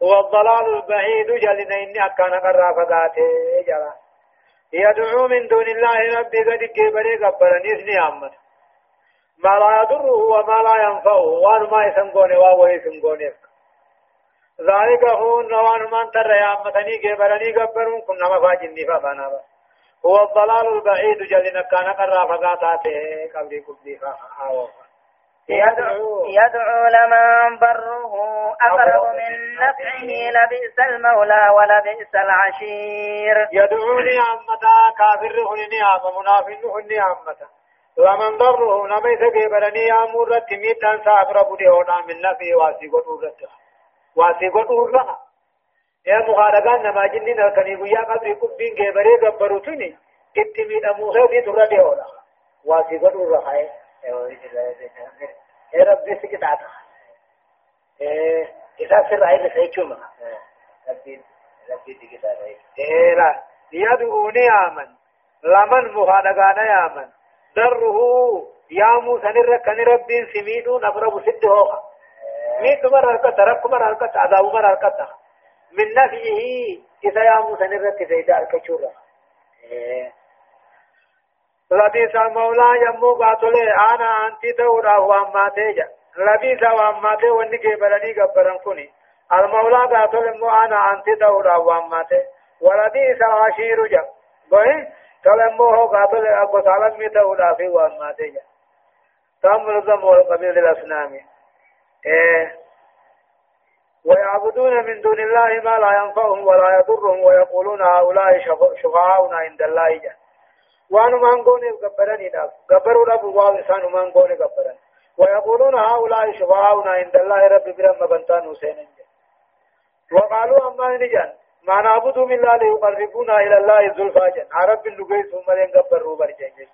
هو الضلال البعيد جلنا إني أكان قرى فقاته جلا. يدعو من دون الله رب قد كبر قبرني إذني أمت. ما لا يضره وما لا ينفعه. وان ما يسنقوني وهو يسنقوني ذلك هو نوان من ترى يا أمتني كبرني قبرون كنا مفاجني فبانا هو الضلال البعيد. جلنا كان قرى فقاته قبل كبدي فأعوه يدعو, يدعو لمن بره أقرب من نفعه. لبئس المولى ولبئس العشير. يدعوني عمتا كافر هنني عم منافق لمن ضره نميس كبرني يا مرة ميتان سأقرب ديونا من نفعه واسي قدورة واسي قدورة يا مخارقان نما جنين الكني قيا قدر كبين كبري قبرتني اتمي أموخي في ترى ديونا واسي قدورة خير يا ربي سكت إيه إذا سر عيب سيكون ربي ربي سكت عطا إيه لا يدعوني آمن لمن مخانقانا يامن ضره يا موسى نركن ربي سميدو نقرب ست هوخا ميت مر هركت رك مر هركت عذاب مر هركت من نفيه إذا يا موسى نرك زيدا الكشورة لبيس المولى يمو قاتله أنا انت دورا واما تيجا لبيس واما تي وني كبرني كبرن كوني المولى قاتل مو أنا أنت دورا وامته ولبئس العشير جا بوي تلمو هو قاتل أبو سالم مي دورا في وامته جا تام رزم والقبيل الأسنام إيه ويعبدون من دون الله ما لا ينفعهم ولا يضرهم ويقولون هؤلاء شفعاؤنا عند الله جا وانو مانغوني غبرني داف غبروا رب وانسان مانغوني غبرني ويقولون هؤلاء شفعاؤنا عند الله رب برم بنتان حسين وقالوا أما نجان ما نعبد من الله ليقربونا إلى الله زلفا جن عرب اللغي ثم لين قبر روبر جن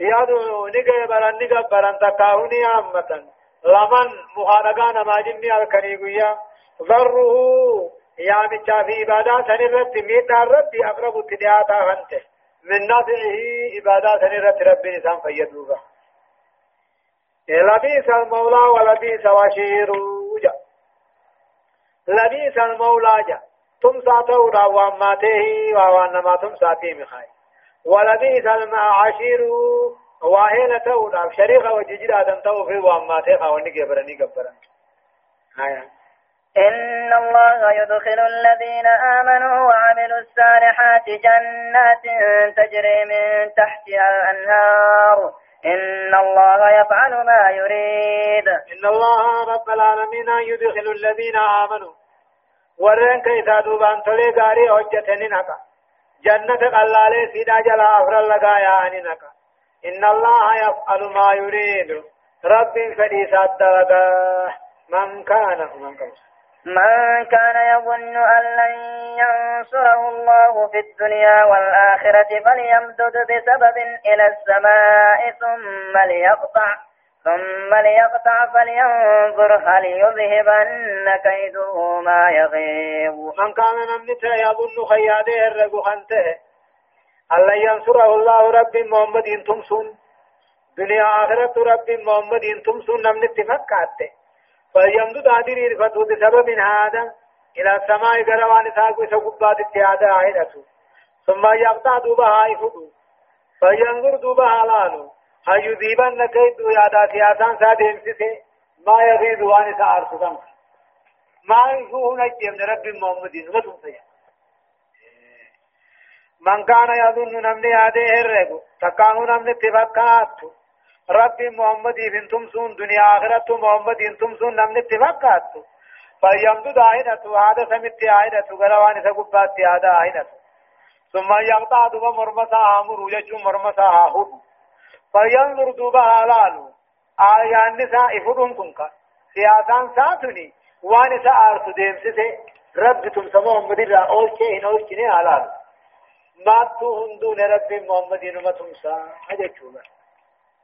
يادو نگه بران نگه بران تکاوني عامة لمن مخانقان ما جني الكنيقية ضره يا مچا في عبادات سنرت ميتا ربي أقرب اتدعاتا هنته من نفعه عبادات سنرت ربي نسان فيدوغا لبيس المولى ولبيس وشير جا لبيس المولى جا. تم ساتو را واماته وانما تم ساتي مخاي ولبيس المعاشير واهلة تورا شريخة وججرا دم تو في واماته خاوني جبرني جبرن هايا إن الله يدخل الذين آمنوا وعملوا الصالحات جنات تجري من تحتها الأنهار إن الله يفعل ما يريد إن الله رب العالمين يدخل الذين آمنوا ورن كيسا دوبان تلي غاري حجتني نكا جنة قلالي سيدا جلا أفر لغايا أني نكا إن الله يفعل ما يريد رب فدي صدقا من كان من كان من كان يظن أن لن ينصره الله في الدنيا والآخرة فليمدد بسبب إلى السماء ثم ليقطع ثم ليقطع فلينظر هل يذهبن كيده ما يغيب. من كان نمنت يظن خياده الرقو خنته. ينصره الله رب محمد تمسون دنيا آخرة رب محمد تمسون نمنت فكاته فيمدد هذه الفتوى بسبب هذا. إلى السماء قروان ساقو سقبات اتحادا عينته ثم يقطع دوبها يفدو فينظر دوبها لانو هيذيبن كيد يادا سياسان سادين سيسي ما يغيد وان سعر سدن ما يفوه نجيم رب محمدين وتم سيا من كان يظن نمني هذه الرقو تكاهو نمني اتفاقاتو رب محمد أنتم سون دنيا آخرت محمد أنتم سون نمن اتفاقات فيمدد آئنة هذا سمت آئنة غروان سقبات هذا آئنة ثم يقطع دوبا مرمسا آمر يجو مرمسا آهد فينظر دوبا حلال آيان نساء إفرون كنك سياسان ساتني وانسا آرسو ديم سيسي رب تم سمو محمد را أول شيء هنا أول شيء حلال ما تو هندون رب محمد نمتم سا. أجل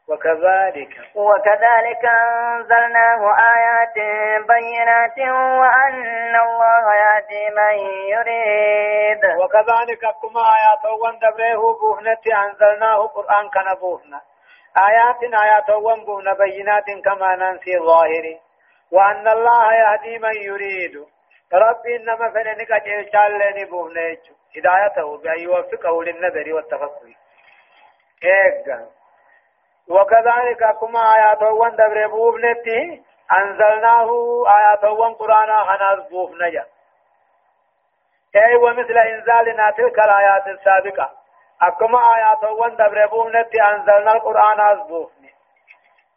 وكذلك. وكذلك أنزلناه آيات بينات وأن الله يهدي من يريد. وكذلك كما آيات وان دبره بوهنة أنزلناه قرآن كان بوهنة. آيات آيات وان بوهنة بينات كما ننسي ظاهر وأن الله يهدي من يريد. ربي إنما فننك جيشال لني بوهنة هدايته بأن يوفقه للنذر والتفكر إيه وكذلك كما آيات وان دبر بوفنتي أنزلناه آيات وان قرآن خناز بوفنجا أي ومثل إنزالنا تلك الآيات السابقة. أكما آيات وان دبر بوفنتي أنزلنا القرآن از بوفني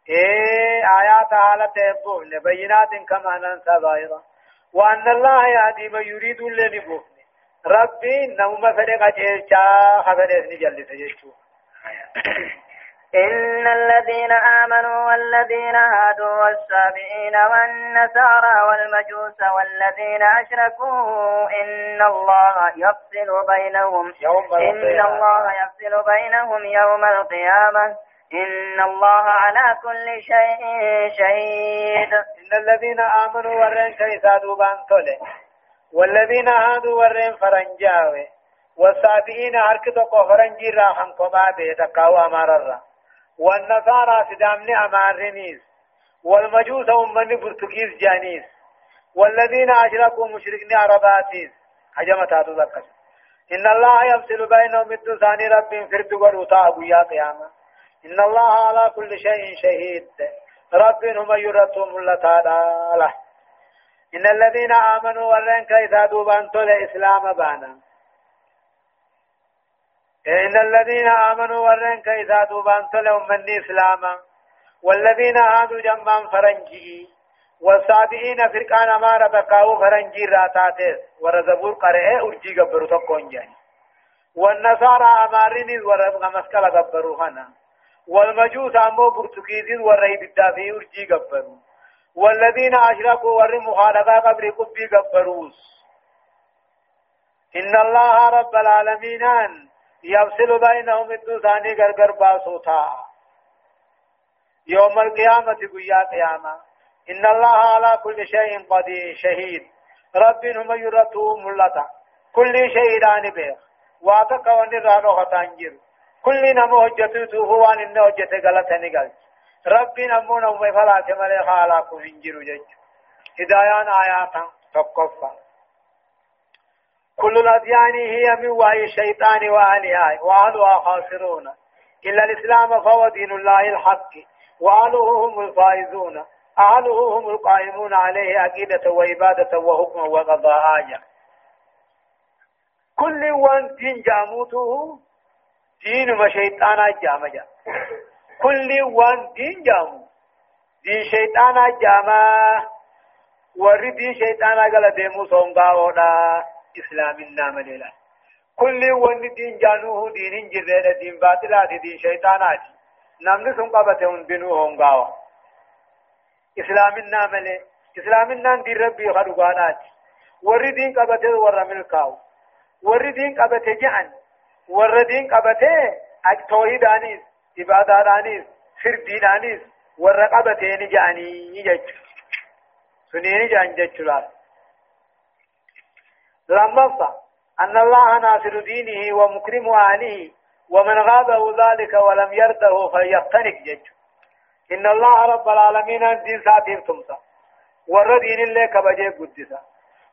إيه آيات حالة بوفني بينات كما ننسى ظاهرة وأن الله يهدي من يريد لني بوفني ربي نوم فرق جيشا خبرتني جلس جيشو إن الذين آمنوا والذين هادوا والسابئين والنسارى والمجوس والذين أشركوا إن الله يفصل بينهم يوم إن الله يفصل بينهم يوم القيامة. إن الله على كل شيء شهيد. إن الذين آمنوا ورين كيسا دوبان تولي. والذين هادوا ورين فرنجاوي. والسابئين هركتو فرنجي راحن كما بيتكاو أمار الرّ والنصارى سدامن أمارنيس والمجوس أمني برتقيس جانيس والذين أشركوا مشركين عرباتيس حجمت هذا ذكر إن الله يفصل بينهم الدسان رب فرد ورطاء يا قيامة. إن الله على كل شيء شهيد. رب هم يرتهم لتعالى إن الذين آمنوا ورن كيسا دوبان تول إسلام بانا. إن الذين آمنوا ورن كيسا دوبان تول أمني إسلاما والذين هادوا جنبان فرنجي والصابئين فرقان أمارة بكاو فرنجي راتاتيس ورزبور قرئ أرجي قبرو تقون جاني والنصارى أمارين ورزق مسكال قبرو هنا والمجوس أمو برتكيز ورهي بالدافي أرجي قبرو. والذين أشركوا ور مخالفة قبر قبي قبروس. إن الله رب العالمين يفصل بينهم الدوثاني غرغر باسوتا. يوم القيامة قيا قيامة. إن الله على كل شيء قدير شهيد. رب هم يرتو ملتا كل شيء داني بيخ. واتك ونرانو خطانجر كل نمو هجتو هو ان إنه هجت غلطني غلط. ربي نمونا ومفلا تملي خالاكم انجروا جج. هدايان آياتا تقفا كل الأديان هي من وحي الشيطان وأهلها وأهلها خاسرون. إلا الإسلام فهو دين الله الحق وأهله هم الفائزون. أهله هم القائمون عليه عقيدة وعبادة وحكما وقضاء. كل وان دين جاموته دين ما شيطانا جامجا كل وان دين جامو دين شيطانا جاما وري دين شيطانا قال ديمو سونغا ودا اسلام النام لله كل وان دين جانوه دين جزيرة دين باطلات دين شيطانات نمن سن قبته هندنو هونغاوا اسلام النام لله اسلام النام دين ربي خدوغانات وري دين قبته ور ملكاو وري دين قبته جان ور دين قبته توحيدانيس عبادانيس فردينانيس ورقبتين جاني يجج سنين جان ججلال لما أن الله ناصر دينه ومكرم أهله ومن غابه ذلك ولم يرده فليقتنك جج. إن الله رب العالمين دين ساتير تمسا. ور دين الله كبجي قدسا.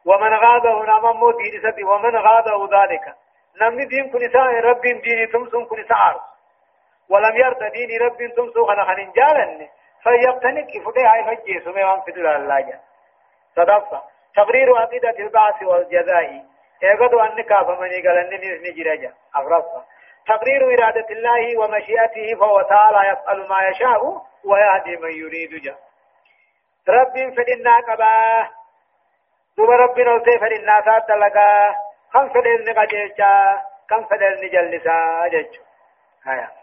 ومن غابه نمم دين سبي ومن غابه ذلك. نمني دين كنساء رب دين تمسن كنساء عرض. ولم يرد دين رب تمسو خنا خنين جالن فيبتنك إفده هاي فجي سمي وان فدل الله صدفة تقرير عقيدة البعث والجزاء. ايقظوا أنك فمن قال أنني نجرجا أغرفة تقرير إرادة الله ومشيئته فهو تعالى يفعل ما يشاء ويهدي من يريد جا. رب فدنا قبا. دوب رب نوتي فدنا سات لقا كم فدل نقجيجا كم فدل نجلسا جيجو هيا.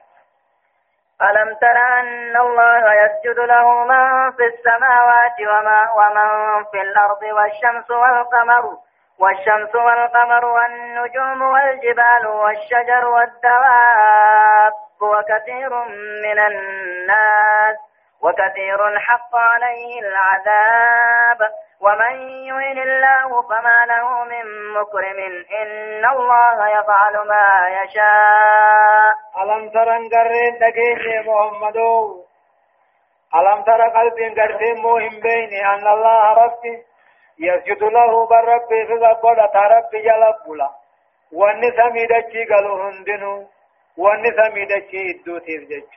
ألم تر أن الله يسجد له من في السماوات وما ومن في الأرض والشمس والقمر والشمس والقمر والنجوم والجبال والشجر والدواب وكثير من الناس وكثير حق عليه العذاب. ومن يهن الله فما له من مكرم إن الله يفعل ما يشاء. ألم تر انقرين دقيني محمد؟ ألم تر قلب قرسين موهم بيني أن الله ربي يسجد له بالرب في ذكرة ربي جلبلا. واني سميدتشي قالوا هندنو واني سميدتشي إدو تيرجتش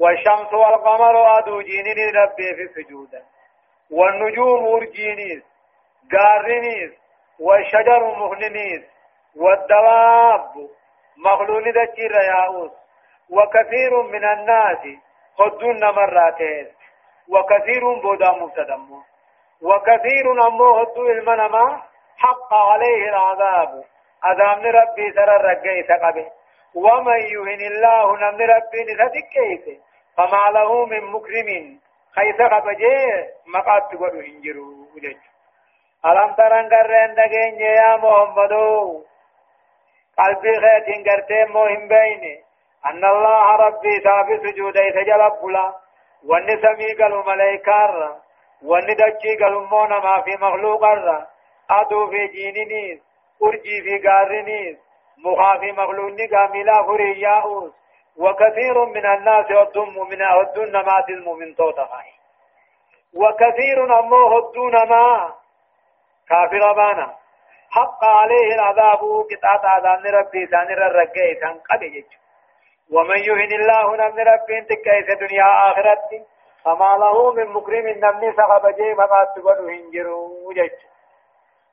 والشمس والقمر أدو جيني ربي في سجودا. والنجوم أرجينيس قارنيس والشجر مهننيس والدواب مغلول دجير ياؤوس وكثير من الناس خدون مراتين. وكثير بودا مبتدم. وكثير أمو هدو المنما حق عليه العذاب. أدام ربي سر الرقائي سقبه. ومن يهن الله نمن ربي نسدك فما له من مكرم خيس خبجي مقات تقول هنجرو وجج ألم ترن قرن دقين يا محمدو قلبي خيتين قرتين مهم بيني أن الله ربي ثابت سجود سجل بلا وان سمي قالوا ملائكار وان دجي قالوا مونا ما في مخلوق الرا أدو في جينينيس أرجي في قارنيس مخافي مخلوقني قاملا فرياؤوس وكثير من الناس يدون من يدون ما المؤمن توتخاي وكثير أمو هدون ما كافر بانا حق عليه العذاب قطعة عذاب ربي سانر الرقائي سان قد ومن يهن الله نمن ربي تكيس دنيا آخرت. فما له من مكرم نمني سخب جيب ما تقول هنجروا جج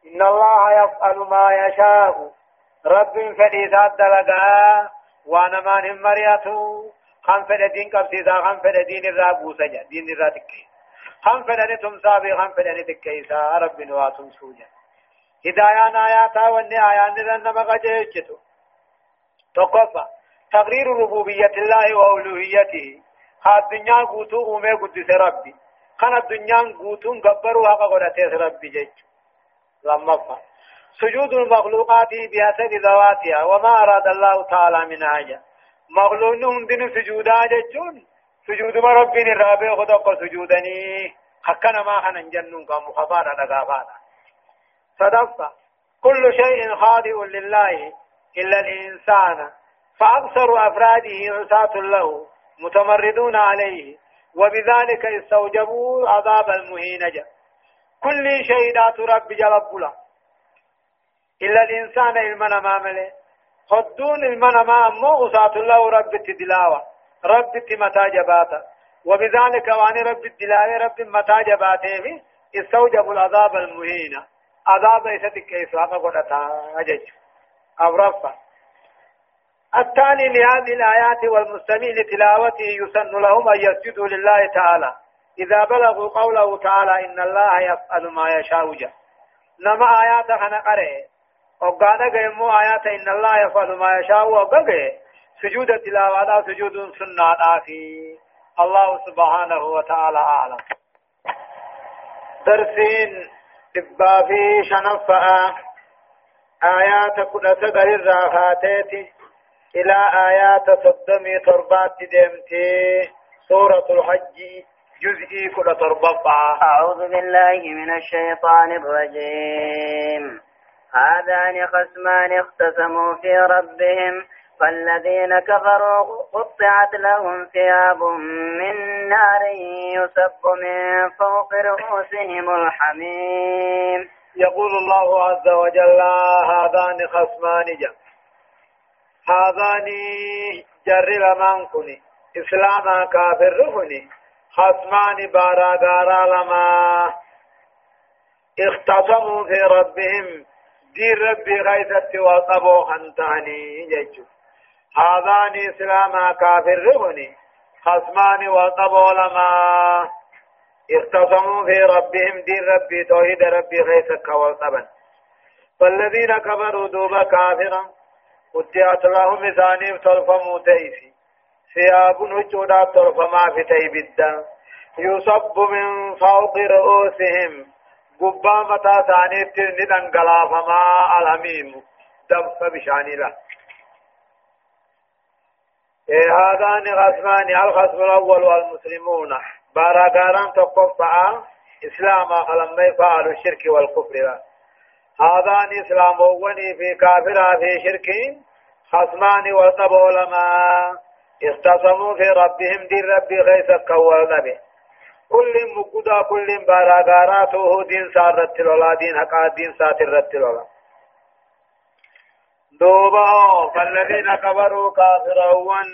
إن الله يفعل ما يشاء. رب فديسات دلقا وأنا ما نمريته خم فدين قبسيسا خم فدين الرابوسا دين الراتكي خم فدين تمسابي خم فدين تكيسا رب نواتم سوجا۔ هدايان آياتا واني آيان لنما قجيجتو تقفى تقرير ربوبية الله وألوهيته ها الدنيا قوتو أمي قدس ربي خان الدنيا قوتو قبروا حقا قدتيس ربي جيج لما فا۔ سجود المخلوقات بحسب ذواتها وما أراد الله تعالى من حاجة مخلوقهم دين سجودا جيجون سجود ما ربين الرابع خدق سجودني. حقنا ما خنا جنون كم خفانا دقافانا صدفة كل شيء خاضع لله إلا الإنسان. فأكثر أفراده عصاة له متمردون عليه. وبذلك استوجبوا عذاب المهينجة كل شيء لا رب جلب له إلا الإنسان المنا ما ملي. خدون المنا ما أمو عصاة الله رب التدلاوة رب متى جباتا وبذلك وأن رب الدلاوة رب متى جباته استوجبوا العذاب المهينة. عذاب إساتك إسلاق قدتا أجج. أو رفع الثاني لهذه الآيات والمستمعين لتلاوته يسن لهم أن يسجدوا لله تعالى. إذا بلغوا قوله تعالى إن الله يفعل ما يشاء نما آيات خنا وقانا قيمو آيات إن الله يفعل ما يشاء وقاقه سجود التلاوة سجود سنة آتي الله سبحانه وتعالى أعلم. درسين تبافي شنفأ. آيات كل سقر الراحاتي إلى آيات صدمي تربات دمتي سورة الحج جزئي كل تربطة أعوذ بالله من الشيطان الرجيم. هذان خصمان اختصموا في ربهم فالذين كفروا قطعت لهم ثياب من نار يسب من فوق رؤوسهم الحميم. يقول الله عز وجل هذان خصمان جم هذان جر لمن كني إسلاما كافر كني خصمان بارا لما اختصموا في ربهم دين ربي غيثت وصبوا خنتاني جيجو هذان إسلاما كافر كني خصمان وصبوا لما اختصموا في ربهم دين ربي توحيد ربي غيثك وصبا فالذين كفروا دوبا كافرا قطعت لهم ثاني تلفموا تيفي ثياب هجودا تلفما في تيبدا يصب من فوق رؤوسهم. قبا متى ثاني تلندن فما الهميم دف بشاني له إيه هذان غسمان الخصم الأول والمسلمون باراغاران تقفع إسلام لما يفعلوا الشرك والكفر له هذان إسلام وني في كافر في شرك خصمان وصب علماء في ربهم دين ربي غيث كوالنبي كل مقدا كل باراغاراته دين سارت لولا دين حقا دين ساترت لولا دوبا فالذين كفروا كافرون.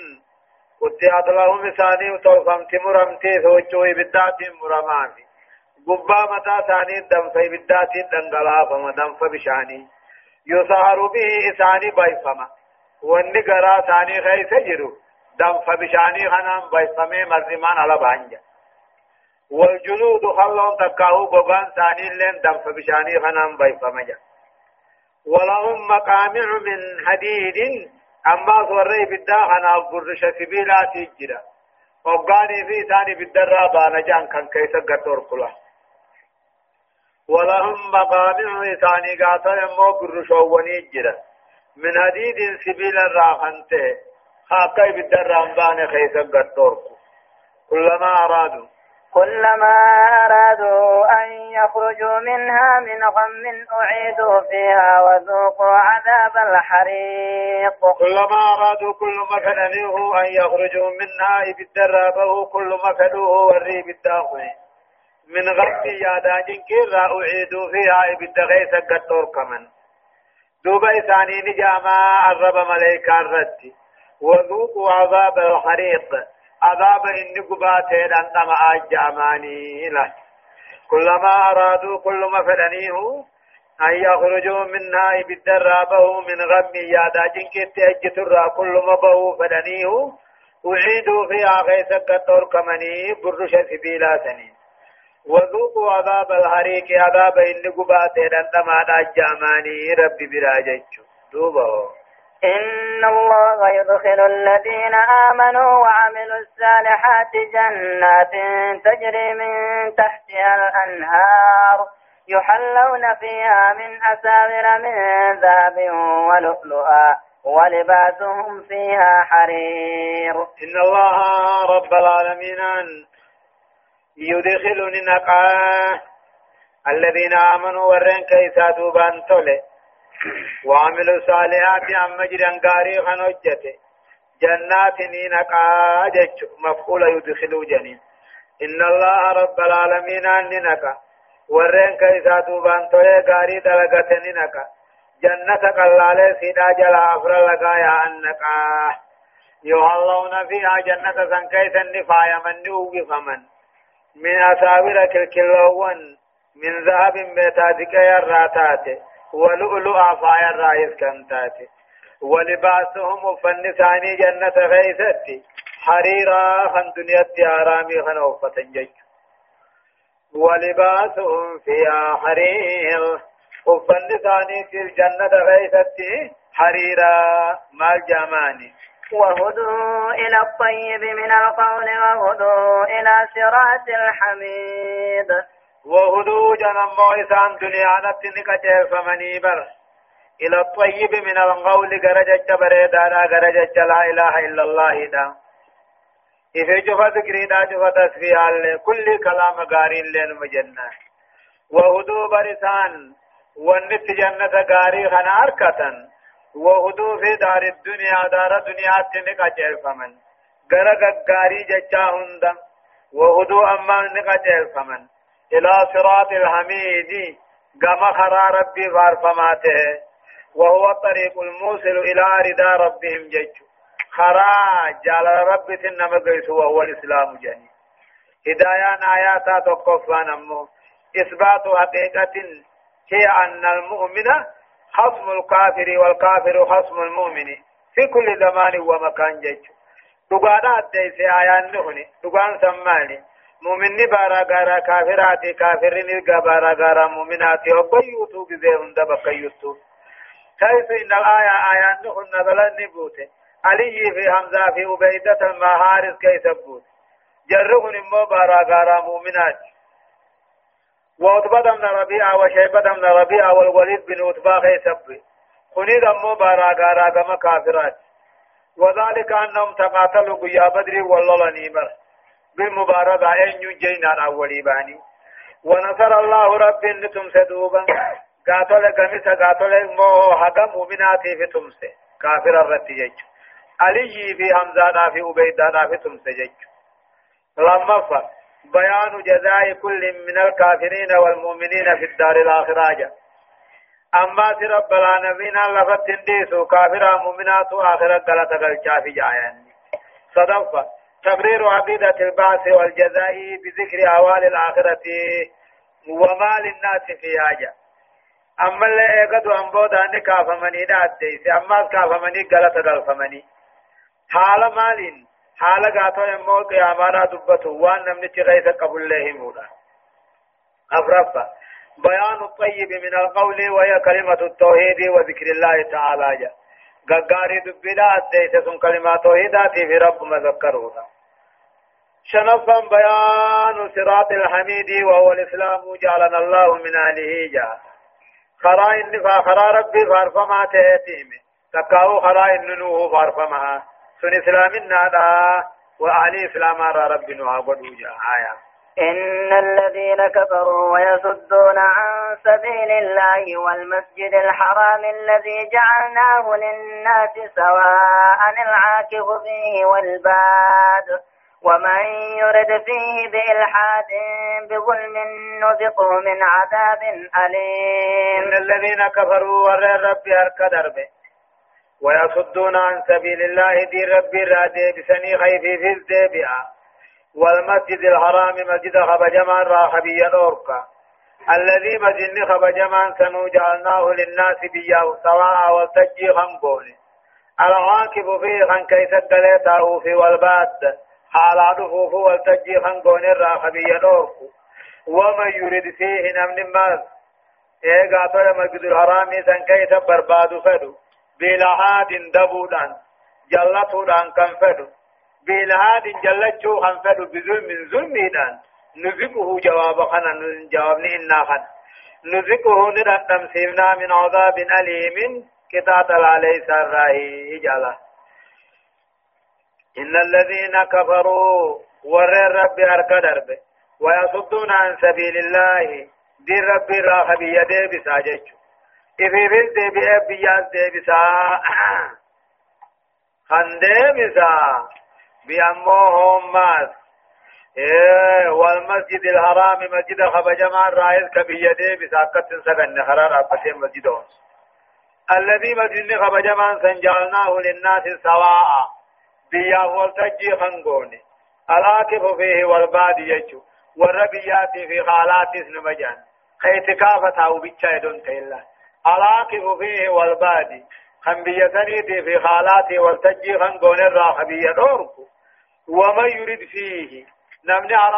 قطعت لهم ثاني وتوفمت مرمتي ثوجوا بدات مرماني قبا متى ثاني دم في بدات دنگلا فما دم فبشاني يسهر به إساني بايفما واني قرا ثاني جرو. دم فبشاني خنام بايفمي مرزمان على بانجا. والجلود خلون تكاهو بغان ثاني لين دم فبشاني خنام بايفمجا ولهم مقامع من حديد أما صوري بدا خنا برش سبيلات جرا وقاني في ثاني بالدرا بانجان كان كيس قطور كله ولهم مقامع ثاني قاتا يمو قرشووني جرا. من حديد سبيل الراخنته خاقي بالدرام بان خيسا قدورك كلما أرادوا. كلما أرادوا أن يخرجوا منها من غم أعيدوا فيها وذوقوا عذاب الحريق. كلما أرادوا كل ما كننيه أن يخرجوا منها بالدرابه كل ما كنوه وري بالداخل من غرب ياداجين كيرا أعيدوا فيها بالدغيث قطور كمن دوبا إساني نجاما عرب ملائكة الرد. وذوقوا عذاب الحريق. عذاب إني قباتي أن تما أجاماني له كلما أرادوا كل ما فدنيه أن يخرجوا منها بالدرابه من غم يادا جنك تأجتر كل ما بهو فدنيه أعيدوا فيها غيث قطر كمني برش سبيلا سنين وذوقوا عذاب الحريق عذاب إن قبات دندما أجاماني ربي براجج دوبه إن الله يدخل الذين آمنوا وعملوا الصالحات جنات تجري من تحتها الأنهار يحلون فيها من أساور من ذهب ولؤلؤا ولباسهم فيها حرير. إن الله رب العالمين يدخل نقا الذين آمنوا ورن كيسا دوبان تولي. وعملوا صالحات أما جران غاري خنوجته جنات نقا جج مفعول يدخلوا جنين. إن الله رب العالمين نقا ورن كيسا دوبان تولي غاري دلغت نقا جنة قلالة سيدا جلا أفر لقايا أنقا يهلون فيها جنة سنكيسا نفايا من نوغي فمن. من أساور كالكلوان من ذهب ميتاتك يراتات ولؤلؤا فايا رايس كنتات ولباسهم فنساني جنة غيثت حريرا خن دنيا آرامي خن وفتنجج ولباسهم فيها حرير وفنساني في الجنة غيثت حريرا مال جاماني. وهدوا إلى الطيب من القول وهدوا إلى صراط الحميد. وهدوا جنم مويسان دنيا نتنك فمني بر. إلى الطيب من القول غرجة بريدانا غرجة لا إله إلا الله دا. إذا جفا ذكري دا جفا تسفيها كل كلام غارين لين مجنة. وهدوا برسان ونت جنة غاري خنار كتن وهدو في دار الدنيا دار الدنيا تنقى جرفمن غرق غاري جچا هند وهدو اما نقى جرفمن إلى صراط الحميد. كما خرا ربي فارفماته. وهو الطريق الموصل إلى رضا ربهم جج. خرا جال ربي تنما قيس وهو الإسلام جني. هدايان آياتا تقفان أمو. إثبات حقيقة هي أن المؤمن خصم الكافر والكافر خصم المؤمن. في كل زمان ومكان جج. دغانا أديسي آيان نهني. دغان سماني. مؤمني بارا غارا كافراتي كافرين بارا غارا مؤمناتي وبيوتو بزي هند بكيوتو كيف إن الآية آيان نهن نزل نبوته علي في حمزة في عبيدة المهارس كيف بوت جرهن مو بارا غارا مؤمناتي وعتبة بن ربيعة وشيبة بن ربيعة والوليد بن عتبة خيسب خنيد أمو بارا غارا غما كافرات وذلك أنهم تقاتلوا قيا بدر والله نيمر بالمبارزة أن يجينا الأولي باني. ونصر الله رب نتم سدوبا قاتل قميسا قاتل مو حقا مؤمناتي في تمسه كافر الرتي علي في حمزة في عبيدة في تمسه جيج لما فر بيان جزاء كل من الكافرين والمؤمنين في الدار الآخرة أما رب العالمين لفت انديسو كافر مؤمنات آخرة قلت قلتا في جايان صدفة تبرير عقيدة البعث والجزاء بذكر أوال الآخرة وما للناس في حاجة. أما اللي إيقظوا أن بودا أن كافمني دا أديس أما كافمني قلت قلفمني حال مال حال غاتو يمو قيامانا دبتو وان نمني تغيث قبل الله مولا. أفرفا بيان الطيب من القول وهي كلمة التوحيد وذكر الله تعالى. جا غغاري دبلا أديت سن كلمة توحيدات في رب مذكرونا شنفا بيان صراط الحميد وهو الإسلام جعلنا الله من أهله جا خرا إن فخرا ربي فارفما تهتيم تكاو خرا إن نوه فارفما سن اسلامنا دا وأهل اسلام را ربنا عبدوا جا آية إن الذين كفروا ويصدون عن سبيل الله والمسجد الحرام الذي جعلناه للناس سواء العاكف فيه والباد ومن يرد فيه بإلحاد بظلم نذقه من عذاب أليم. إن الذين كفروا ور ربي أركدر به ويصدون عن سبيل الله دي ربي رادي بسني خيفي في الدبئة والمسجد الحرام مسجد خبجمان راخبيا أوركا الذي مجن خبجمان سنو جعلناه للناس بياه سواء والتجي خنبوني العاقب فيه خن كيس الدليتا في والباد. حالا دفوف والتجي خنبوني راخبيا أوركو ومن يريد فيه نمن ماز إيه قاتل مسجد الحرام سن كيس برباد فدو. بلهاد دبودان. جلتودان كان فدو. بلهاد جلتشو خان فدو بظلم ظلميدان. نذقه جواب خنا جواب إنا خن نذقه ندم سيبنا من عذاب أليم. كتاب عليه سراهي إجالة إن الذين كفروا ور رب أركدر ويصدون عن سبيل الله. دين ربي راخ بيده بساجج إفي في ديبئة بيان ديبسا خن ديبسا بأموهم ماس إيه والمسجد الحرام مسجد خبجمان رائز كبية ديبسا كتن سغن خرار أبتين مسجدون الذي مسجد خبجمان سنجعلناه للناس سواء. بيا والتجي خنقوني. الآكف فيه والبادي يجو. والربيات في خالات نمجان. خيتكافة أو بيتشا يدون تيلا. العاقب فيه والبادي. خن بيتني في خالاتي والتجي خن قول الراحبية دورك ومن يريد فيه. نمني على